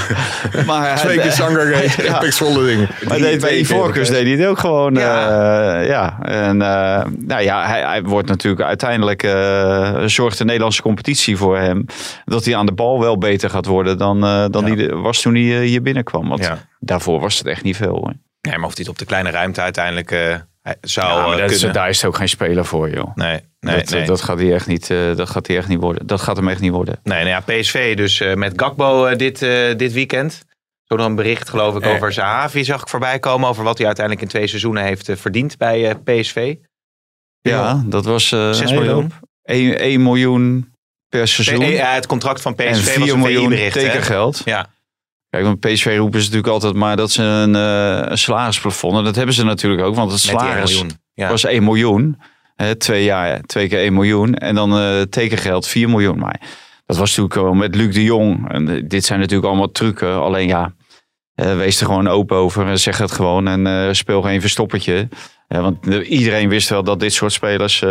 maar Twee keer Sangaré, *laughs* Ja. zwolle dingen. Maar deed bij Ivorcus deed hij het ook gewoon. Ja. Ja. ja. En eh, nou ja, hij, hij wordt natuurlijk uiteindelijk eh, zorgt de Nederlandse competitie voor hem dat hij aan de bal wel beter gaat worden dan, eh, dan Ja. die was toen hij eh, hier binnenkwam. Want Ja. daarvoor was het echt niet veel. Hoor. Nee, maar of hij het op de kleine ruimte uiteindelijk eh, zou dat is- daar is het ook geen speler voor, joh. Nee, nee, dat, nee. dat gaat hij echt niet. dat gaat hij echt niet worden. Dat gaat hem echt niet worden. nee nou ja, PSV dus met Gakbo dit, dit weekend. Zo nog een bericht geloof ik over Zahavi zag ik voorbij komen. Over wat hij uiteindelijk in twee seizoenen heeft verdiend bij PSV. Ja, dat was eh 6 een hele miljoen. hoop. 1, 1 miljoen per seizoen. Ja, het contract van PSV en was 4 een miljoen hè? tekengeld. Ja, Kijk, want PSV roepen ze natuurlijk altijd maar dat ze een, een salarisplafond. En dat hebben ze natuurlijk ook, want het met die 1 salaris. Ja. was 1 miljoen. Hè, twee jaar, twee keer 1 miljoen. En dan eh, tekengeld 4 miljoen. Maar dat was natuurlijk wel met Luc de Jong. En eh, dit zijn natuurlijk allemaal trucken. Alleen ja, wees er gewoon open over. en Zeg het gewoon en speel geen verstoppertje. Want iedereen wist wel dat dit soort spelers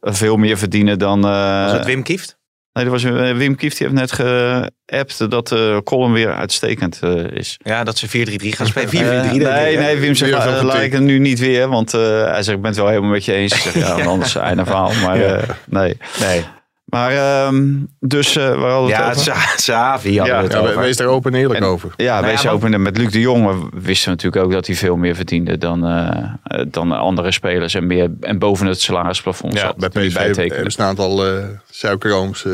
veel meer verdienen dan... Was het Wim Kieft? Nee, dat was, eh, Wim Kieft die heeft net geappt dat de column weer uitstekend eh, is. Ja, dat ze 4-3-3 gaan spelen. 4-3-3 Eh, denk ik, nee, hè? nee, Wim zegt, tik. ik het nu niet weer. Want eh, hij zegt, ik ben het wel helemaal met je eens. Ik zeg, ja, *laughs* anders einde verhaal. Maar eh, nee. Nee. Maar ehm, dus, eh waar hadden Ja, het over? Sa- Sahavi hadden Ja, het Ja, over. wees daar open en eerlijk En- over. Ja, Nou wees ja, open. Met Luc de Jong wisten we natuurlijk ook dat hij veel meer verdiende dan, eh, eh, dan andere spelers. En, meer, en boven het salarisplafond Ja, zat. Bij PSV hebben een aantal eh suikerooms eh,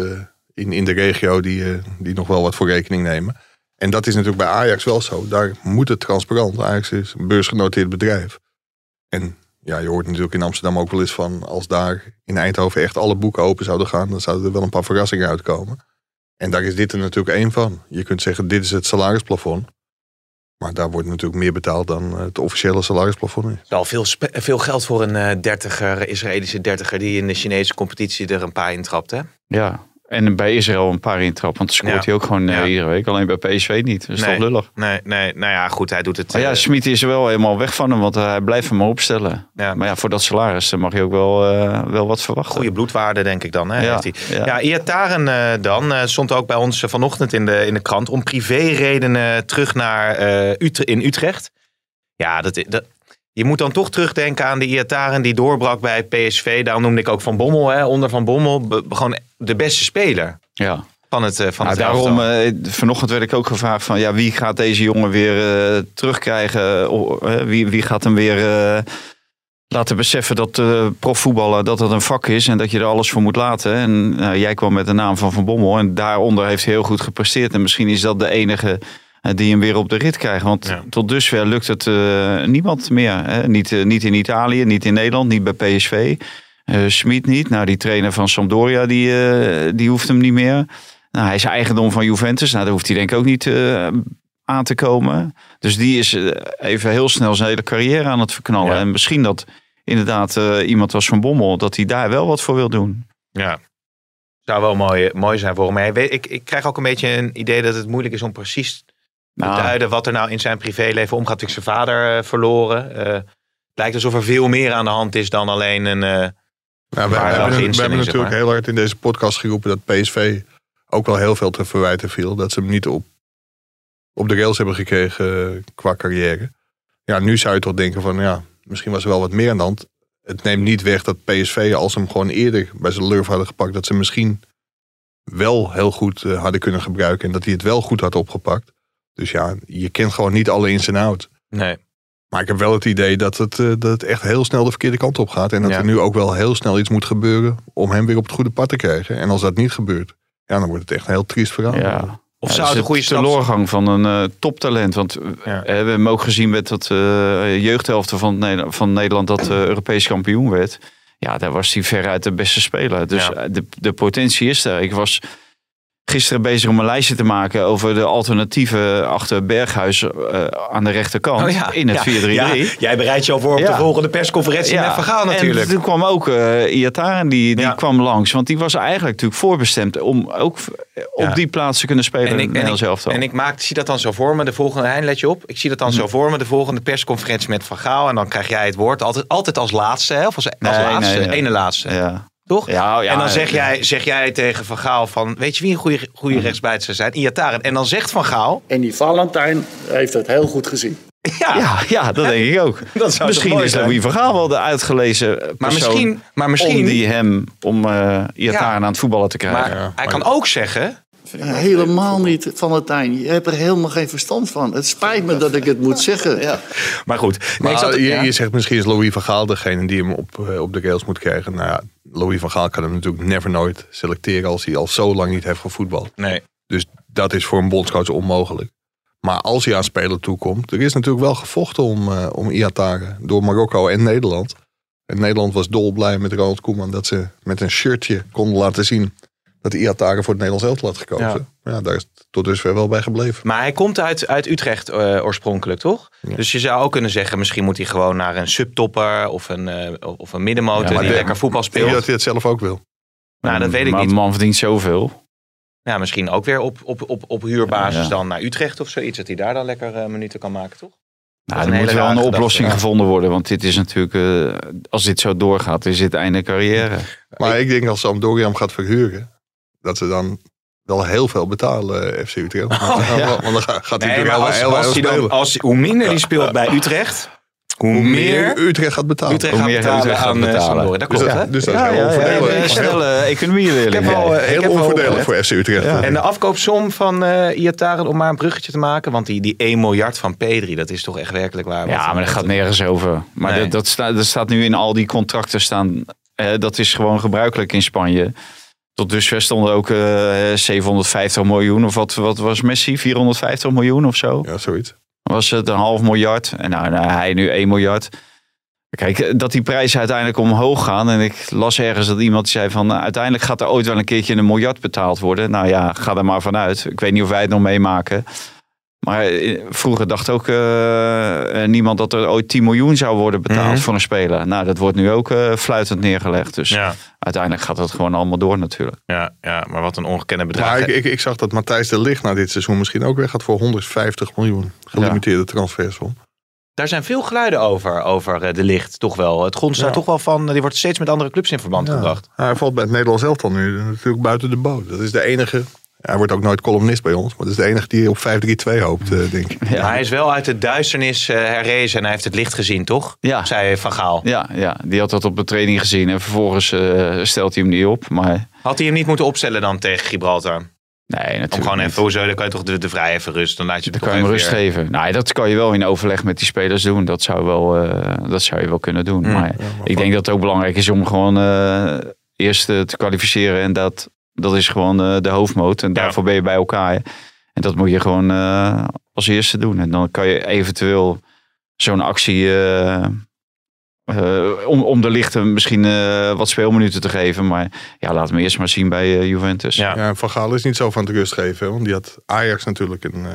in, in de regio die, eh, die nog wel wat voor rekening nemen. En dat is natuurlijk bij Ajax wel zo. Daar moet het transparant. Ajax is een beursgenoteerd bedrijf. En ja, je hoort natuurlijk in Amsterdam ook wel eens van... als daar in Eindhoven echt alle boeken open zouden gaan... dan zouden er wel een paar verrassingen uitkomen. En daar is dit er natuurlijk één van. Je kunt zeggen, dit is het salarisplafond. Maar daar wordt natuurlijk meer betaald dan het officiële salarisplafond is. Wel veel, veel geld voor een eh, dertiger, Israëlische dertiger die in de Chinese competitie er een paar intrapt. Hè? Ja, en bij Israël een paar intrap. Want dan scoort Ja. hij ook gewoon eh, Ja. iedere week. Alleen bij PSV niet. Dat is Nee. toch lullig. Nee, nee, nou ja, goed, hij doet het. Maar ja, eh, Smit is er wel helemaal weg van hem, want hij blijft hem opstellen. ja, Maar ja, voor dat salaris mag je ook wel, eh, wel wat verwachten. goede bloedwaarde, denk ik dan. Hè, Ja, heeft hij. ja. Iataren eh, dan eh, stond ook bij ons eh, vanochtend in de, in de krant om privéredenen terug naar eh, Utre- in Utrecht. Ja, dat, dat, je moet dan toch terugdenken aan de Iataren die doorbrak bij PSV. Daarom noemde ik ook Van Bommel, hè, onder Van Bommel, be- gewoon de beste speler Ja. van het, eh, van Nou, het daarom, eh, vanochtend werd ik ook gevraagd van, ja, wie gaat deze jongen weer eh, terugkrijgen? Wie, wie gaat hem weer eh, laten beseffen dat profvoetballen dat het een vak is en dat je er alles voor moet laten? En nou, jij kwam met de naam van Van Bommel en daaronder heeft hij heel goed gepresteerd. En misschien is dat de enige die hem weer op de rit krijgt. Want Ja. tot dusver lukt het eh, niemand meer. Hè? Niet, eh, niet in Italië, niet in Nederland, niet bij PSV. Eh Smit niet. Nou, die trainer van Sampdoria, die, eh, die hoeft hem niet meer. Nou, hij is eigendom van Juventus. Nou, daar hoeft hij denk ik ook niet eh, aan te komen. Dus die is eh, even heel snel zijn hele carrière aan het verknallen. Ja. En misschien dat inderdaad eh, iemand als Van Bommel, dat hij daar wel wat voor wil doen. Ja. Zou wel mooi, mooi zijn voor weet- ik, ik krijg ook een beetje een idee dat het moeilijk is om precies Nou, duiden wat er nou in zijn privéleven omgaat. Ik zijn vader eh, verloren. Eh, het lijkt alsof er veel meer aan de hand is dan alleen een. eh, Nou, we, hebben, zeg natuurlijk maar. heel hard in deze podcast geroepen dat PSV ook wel heel veel te verwijten viel. Dat ze hem niet op, op de rails hebben gekregen eh, qua carrière. Ja, nu zou je toch denken van ja, misschien was er wel wat meer aan de hand. Het neemt niet weg dat PSV, als ze hem gewoon eerder bij zijn lurf hadden gepakt, dat ze hem misschien wel heel goed eh, hadden kunnen gebruiken. En dat hij het wel goed had opgepakt. Dus ja, je kent gewoon niet alle ins en outs. nee. Maar ik heb wel het idee dat het, eh, dat het echt heel snel de verkeerde kant op gaat. En dat Ja. er nu ook wel heel snel iets moet gebeuren om hem weer op het goede pad te krijgen. En als dat niet gebeurt, ja, dan wordt het echt een heel triest verhaal. ja. Of Ja, zou het een goede teleurgang van een eh, toptalent. Want eh, Ja. we hebben hem ook gezien met dat eh jeugdhelfte van, Nederland- van Nederland dat eh, Europees kampioen werd. Ja, daar was hij veruit de beste speler. Dus Ja. de, de potentie is er. Ik was gisteren bezig om een lijstje te maken over de alternatieven achter Berghuis eh, aan de rechterkant Oh ja, in het ja. 4-3-3. Ja, jij bereidt je al voor op Ja. de volgende persconferentie met Van Gaal natuurlijk. En toen kwam ook eh Iataren, die, die Ja. kwam langs. Want die was eigenlijk natuurlijk voorbestemd om ook op Ja. die plaats te kunnen spelen En in ik, en, ik, en ik maak, zie dat dan zo voor me, de volgende, Hein, let je op. Ik zie dat dan zo voor me, de volgende persconferentie met Van Gaal. En dan krijg jij het woord, altijd, altijd als laatste, hè? of als, als Nee, laatste, nee, nee. ene laatste. ja. Toch? Ja, ja, en dan zeg ja. jij, zeg jij tegen Van Gaal van, weet je wie een goede, goede rechtsbuiten zou zijn? Iataren. En dan zegt Van Gaal, En die Valentijn heeft het heel goed gezien. *laughs* ja, Ja, ja, dat denk ik ook. *laughs* dat zou misschien is? Louis van Gaal wel de uitgelezen persoon Maar misschien, maar misschien, om die hem, om eh Iataren Ja. aan het voetballen te krijgen. maar hij kan ook zeggen, Helemaal niet, Valentijn. Je hebt er helemaal geen verstand van. Het spijt me dat ik het moet zeggen. Ja. maar goed. Maar zat, je, ja. je zegt misschien is Louis van Gaal degene die hem op, eh, op de rails moet krijgen. Nou ja, Louis van Gaal kan hem natuurlijk never nooit selecteren als hij al zo lang niet heeft gevoetbald. Nee. Dus dat is voor een bondscoach onmogelijk. Maar als hij aan spelen toekomt, er is natuurlijk wel gevochten om, eh om door Marokko en Nederland. En Nederland was dolblij met Ronald Koeman dat ze met een shirtje konden laten zien dat Iataren voor het Nederlands elftal had gekozen. Ja. daar is het tot dusver wel bij gebleven. Maar hij komt uit, uit Utrecht eh, oorspronkelijk, toch? Ja. Dus je zou ook kunnen zeggen, misschien moet hij gewoon naar een subtopper of een, eh, of een middenmotor maar die de- lekker voetbal Ik denk speelt. dat hij het zelf ook wil. Nou, dat weet ik maar niet. de man verdient zoveel. Ja, misschien ook weer op, op, op, op huurbasis Ja, ja. dan naar Utrecht of zoiets. Dat hij daar dan lekker eh, minuten kan maken, toch? Nou, er moet wel een oplossing gevonden worden. Want dit is natuurlijk, eh, als dit zo doorgaat, is dit einde carrière. Maar ik denk als Sampdoria hem gaat verhuren, dat ze dan wel heel veel betalen, eh, FC Utrecht. *laughs* Want, want dan gaat hij Nee, maar heel, als, heel, als heel hij dan, als, hoe minder die speelt bij Utrecht, hoe, Hoe meer Utrecht gaat betalen. Utrecht Hoe gaat meer betalen Utrecht gaat aan eh, betalen. Sampdoria. Dat Dus klopt, dat, hè? dus dat is heel onvoordelig. ja, snelle economieleerling. Ik heb al, eh, heel onvoordelig voor FC Utrecht. Ja. En de afkoopsom van eh Iataren, om maar een bruggetje te maken. Want die, die 1 miljard van Pedri, dat is toch echt werkelijk waar. Ja, maar dat gaat nergens over. Maar Nee. dat, dat, staat, dat staat nu in al die contracten staan. dat is gewoon gebruikelijk in Spanje. Tot dusver stonden ook eh 750 miljoen. Of wat, wat was Messi? 450 miljoen of zo? Ja, zoiets. Was het een half miljard? En nou, nou, hij nu 1 miljard. Kijk, eh, dat die prijzen uiteindelijk omhoog gaan. En ik las ergens dat iemand zei van... nou, uiteindelijk gaat er ooit wel een keertje een miljard betaald worden. Nou ja, ga er maar vanuit. Ik weet niet of wij het nog meemaken. Maar vroeger dacht ook eh, eh, niemand dat er ooit 10 miljoen zou worden betaald Mhm. voor een speler. Nou, dat wordt nu ook eh, fluitend neergelegd. Dus Ja, uiteindelijk gaat dat gewoon allemaal door natuurlijk. ja, ja, maar wat een ongekende bedrag. Ik, ik, ik zag dat Matthijs de Ligt na dit seizoen misschien ook weer gaat voor 150 miljoen. Gelimiteerde transfersom. Daar zijn veel geluiden over, over de licht, toch wel. Het grond staat Ja. toch wel van, die wordt steeds met andere clubs in verband Ja. gebracht. Hij valt bij het Nederlands elftal nu natuurlijk buiten de boot. Dat is de enige. Hij wordt ook nooit columnist bij ons. Maar dat is de enige die op 5-3-2 hoopt, eh, denk ik. Maar hij is wel uit de duisternis eh, herrezen en hij heeft het licht gezien, toch? Ja. Zei Van Gaal. Ja, ja, die had dat op de training gezien. En vervolgens eh, stelt hij hem niet op. Maar Had hij hem niet moeten opstellen dan tegen Gibraltar? nee, natuurlijk Om gewoon even, hoezo, dan kan je toch de, de vrij even rust. Dan laat je Dan kan je hem rust weer- geven. Nou, dat kan je wel in overleg met die spelers doen. Dat zou, wel, eh, dat zou je wel kunnen doen. Mm. maar ik denk dat het ook belangrijk is om gewoon eh, eerst te kwalificeren. En dat, dat is gewoon eh, de hoofdmoot. En daarvoor ben je bij elkaar. En dat moet je gewoon eh, als eerste doen. En dan kan je eventueel zo'n actie... eh, eh, om, om de lichten misschien eh, wat speelminuten te geven. Maar ja, laat me eerst maar zien bij Juventus. Ja. Ja, Van Gaal is niet zo van het rust geven. hè, Want die had Ajax natuurlijk een eh,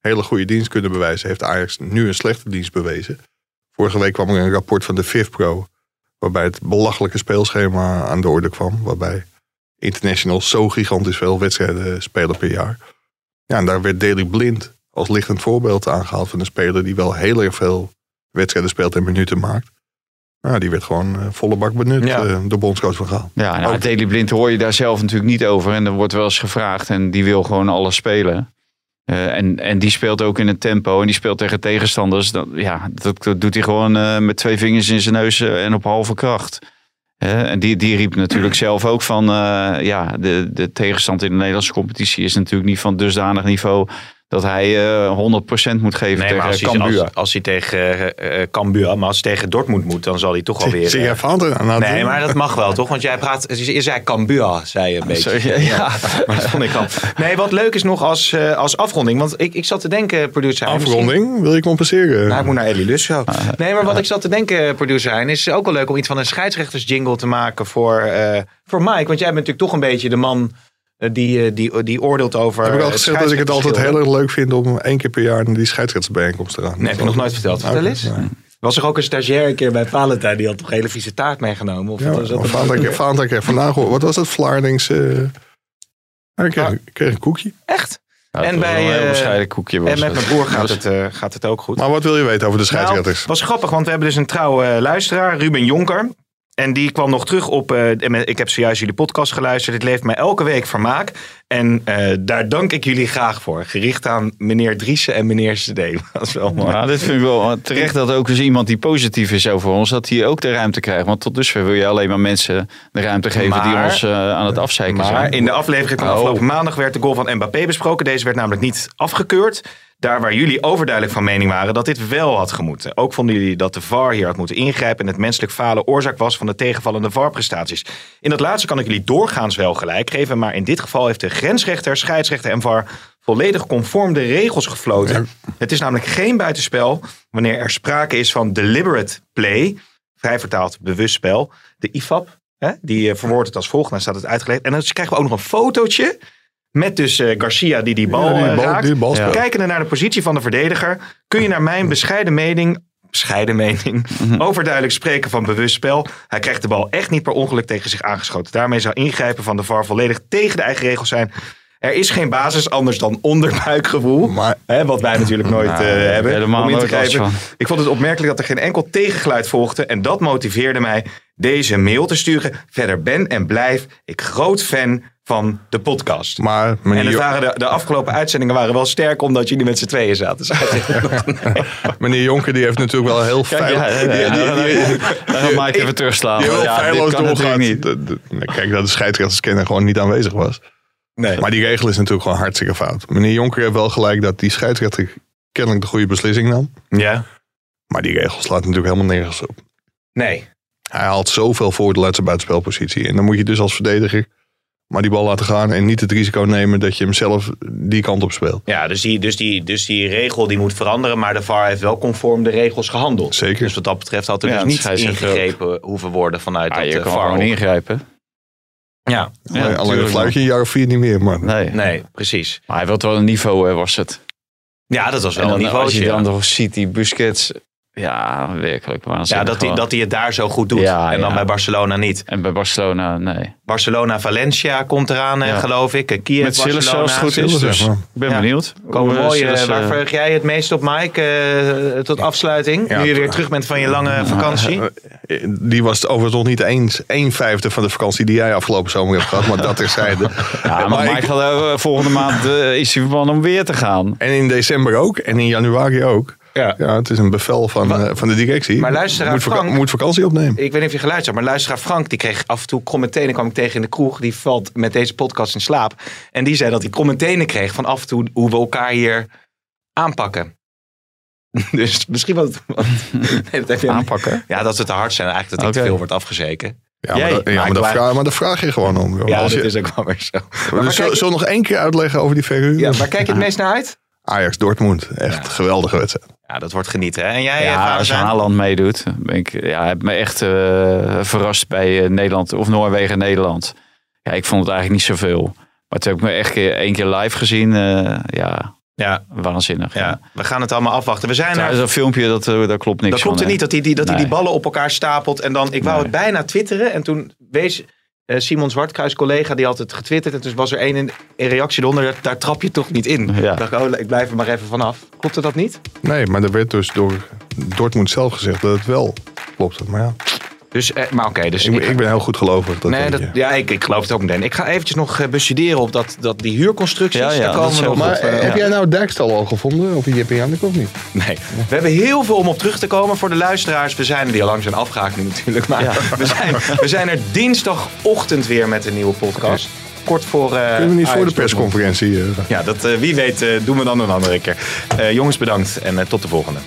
hele goede dienst kunnen bewijzen. Heeft Ajax nu een slechte dienst bewezen. Vorige week kwam er een rapport van de FIFPro. Waarbij het belachelijke speelschema aan de orde kwam. Waarbij internationals zo gigantisch veel wedstrijden spelen per jaar. Ja, en daar werd Daley Blind als lichtend voorbeeld aangehaald van een speler die wel heel erg veel wedstrijden speelt en minuten maakt. Nou, die werd gewoon eh, volle bak benut Ja. eh, door bondscoach van Gaal. Ja, nou, Daley Blind hoor je daar zelf natuurlijk niet over. En er wordt wel eens gevraagd en die wil gewoon alles spelen. Eh, en, en die speelt ook in het tempo en die speelt tegen tegenstanders. Dat, ja, dat, dat doet hij gewoon met twee vingers in zijn neus en op halve kracht. En die, die riep natuurlijk *clears throat* zelf ook van... eh, ja, de, de tegenstand in de Nederlandse competitie is natuurlijk niet van dusdanig niveau... dat hij eh 100% moet geven Nee, als tegen hij, Cambuur. als, als hij tegen eh eh, Cambuur, maar als hij tegen Dortmund moet, dan zal hij toch alweer... *laughs* Zie eh, jij fouten aan Nee, maar dat mag wel, toch? Want jij praat, je zei Cambuur, zei je een beetje. Sorry, ja. *laughs* Maar dat vond ik wel. Nee, wat leuk is nog als, eh, als afronding. Want ik, ik zat te denken, producer. Hein, misschien- Afronding? Wil je compenseren? Nou, ik moet naar Ellie Lus zo. Nee, maar wat ik zat te denken, producer Hein, is ook wel leuk om iets van een scheidsrechtersjingle te maken voor, eh, voor Mike. Want jij bent natuurlijk toch een beetje de man die, eh, die, die oordeelt over. heb ik al het gezegd dat ik het altijd heel erg leuk vind om één keer per jaar naar die scheidsrechtersbijeenkomst te gaan. Nee, heb je nog nooit verteld. Vertel eens. nee. Was er ook een stagiair een keer bij Valentijn die had toch een hele vieze taart meegenomen? Of Ja, was dat Valentijn kreeg vandaag, wat was dat, Vlaardings... eh ik kreeg, ik kreeg een koekje. Echt? En bij, een eh, bescheiden koekje. Was En met mijn broer gaat het, eh, gaat het ook goed. Maar wat wil je weten over de scheidsrechters? Nou, was grappig, want we hebben dus een trouwe eh, luisteraar, Ruben Jonker. En die kwam nog terug op. eh, ik heb zojuist jullie podcast geluisterd. Dit levert mij elke week vermaak. En eh, daar dank ik jullie graag voor. Gericht aan meneer Driessen en meneer CD. *laughs* Dat is wel mooi. Ja, dit vind ik wel terecht dat ook eens iemand die positief is over ons, dat hij ook de ruimte krijgt. Want tot dusver wil je alleen maar mensen de ruimte geven die ons eh, aan het afzeiken Maar zijn. in de aflevering van Oh. afgelopen maandag werd de goal van Mbappé besproken. Deze werd namelijk niet afgekeurd. Daar waar jullie overduidelijk van mening waren dat dit wel had gemoeten. Ook vonden jullie dat de VAR hier had moeten ingrijpen en het menselijk falen oorzaak was van de tegenvallende VAR-prestaties. In dat laatste kan ik jullie doorgaans wel gelijk geven, maar in dit geval heeft de grensrechter, scheidsrechter en VAR volledig conform de regels gefloten. Het is namelijk geen buitenspel wanneer er sprake is van deliberate play, vrij vertaald bewust spel. De IFAB, hè, die eh, verwoordt het als volgt, dan staat het uitgelegd. En dan krijgen we ook nog een fotootje met dus eh, Garcia die die bal, Ja, die eh, bal- raakt. die bal speelt. Kijkende naar de positie van de verdediger, kun je naar mijn bescheiden mening, bescheiden mening, overduidelijk spreken van bewust spel. Hij krijgt de bal echt niet per ongeluk tegen zich aangeschoten. Daarmee zou ingrijpen van de VAR volledig tegen de eigen regels zijn. Er is geen basis anders dan onderbuikgevoel. hè, wat wij natuurlijk nooit Nou, eh, hebben. helemaal om in te grijpen. van. Ik vond het opmerkelijk dat er geen enkel tegengeluid volgde. En dat motiveerde mij deze mail te sturen. Verder ben en blijf ik groot fan van de podcast. Maar en het waren de, de afgelopen uitzendingen waren wel sterk omdat jullie met z'n tweeën zaten. *laughs* meneer Jonker die heeft natuurlijk wel heel fijn... ja, even terugslaan. die heel Ja, feilloos doorgaat. niet. De- de- nee, Kijk, dat de scheidsrechterskenner gewoon niet aanwezig was. Nee. Maar die regel is natuurlijk gewoon hartstikke fout. Meneer Jonker heeft wel gelijk dat die scheidsrechter kennelijk de goede beslissing nam. Ja. Maar die regel slaat natuurlijk helemaal nergens op. Nee. Hij haalt zoveel voordeel uit zijn buitenspelpositie. En dan moet je dus als verdediger maar die bal laten gaan en niet het risico nemen dat je hem zelf die kant op speelt. Ja, dus die, dus, die, dus die regel die moet veranderen, maar de VAR heeft wel conform de regels gehandeld. Zeker. Dus wat dat betreft had er Ja, dus de niet ingegrepen hoeven worden vanuit Ah, dat je eh, kan VAR. gewoon ingrijpen. Ja, alleen alleen tuurlijk, een fluitje een jaar of vier niet meer. Maar Nee. nee, precies. Maar hij wil wel een niveau, was het. Ja, dat was wel En dan, een niveau. als je dan nog ziet, die Busquets... Ja, werkelijk Ja, dat hij, dat hij het daar zo goed doet. Ja, en dan ja. bij Barcelona niet. En bij Barcelona, nee. Barcelona-Valencia komt eraan, eh, Ja. geloof ik. Eh, Kiev, Met Sillis Barcelona. zelfs goed is. Dus ik ben Ja. benieuwd. Komen Hoe, eh, mooi, Sillis, waar verheug jij het meest op, Mike, eh, tot afsluiting? Ja, nu je weer terug bent van je lange *laughs* vakantie. Die was overigens nog niet eens een vijfde van de vakantie die jij afgelopen zomer hebt gehad. Maar dat terzijde. *laughs* Ja, maar volgende maand is hij van om weer te gaan. En in december ook. En in januari ook. Ja. Ja, het is een bevel van, eh, van de directie. Maar luisteraar moet, Frank- moet vakantie opnemen. Ik weet niet of je geluisterd hebt, maar luisteraar Frank die kreeg af en toe commentaten. kwam ik tegen in de kroeg. Die valt met deze podcast in slaap. En die zei dat hij commentaten kreeg van af en toe hoe we elkaar hier aanpakken. *laughs* Dus misschien wat. wat *laughs* nee, dat je Aanpakken? Ja, dat we te hard zijn. Eigenlijk dat ik te veel wordt afgezeken. Ja, maar, Jij? dat, ja, Maar maar, dat vraag, maar daar vraag je gewoon om. joh. Ja, Als dat je, is ook wel weer zo. dus waar zullen je- nog één keer uitleggen over die verhuur? Ja, waar kijk je het meest naar uit? Ajax Dortmund. Echt Ja. geweldige wedstrijd. Ja, dat wordt genieten. Hè? En jij, eh, Ja, als Valentijn? Haaland meedoet, ben ik, ja, heeft me echt eh, verrast bij eh, Nederland of Noorwegen Nederland. Ja, ik vond het eigenlijk niet zoveel. Maar toen heb ik me echt één keer live gezien. eh, ja, Ja, waanzinnig. Ja. ja, we gaan het allemaal afwachten. We zijn er dat filmpje, dat, eh, daar klopt niks Dat klopt van, er niet, dat hij die, dat hij die ballen op elkaar stapelt. En dan, ik wou Nee. het bijna twitteren. En toen wees eh, Simon Zwartkruis, collega, die had het getwitterd. En toen was er één in, in reactie eronder, daar, daar trap je toch niet in. Ja. Ik dacht, oh, ik blijf er maar even vanaf. Klopte dat niet? Nee, maar er werd dus door Dortmund zelf gezegd dat het wel klopte. Maar ja, Dus, eh, maar oké, dus ik, ben- ik ben heel goed gelovig. Dat nee, dat, ja, ik, ik geloof het ook meteen. Ik ga eventjes nog eh, bestuderen op dat, dat, die huurconstructies. Ja, ja, daar komen is we heel nog op. Maar eh, heb ja. jij nou Dijkstal al gevonden? Of Jip en Janneke of niet? Nee. We hebben heel veel om op terug te komen voor de luisteraars. We zijn die al lang zijn afgehaakt nu natuurlijk. Maar *laughs* we, zijn, we zijn er dinsdagochtend weer met een nieuwe podcast. kort voor... eh, Kunnen we niet voor de persconferentie? Ja, dat, eh, wie weet doen we dan een andere keer. Eh, jongens, bedankt en eh, tot de volgende.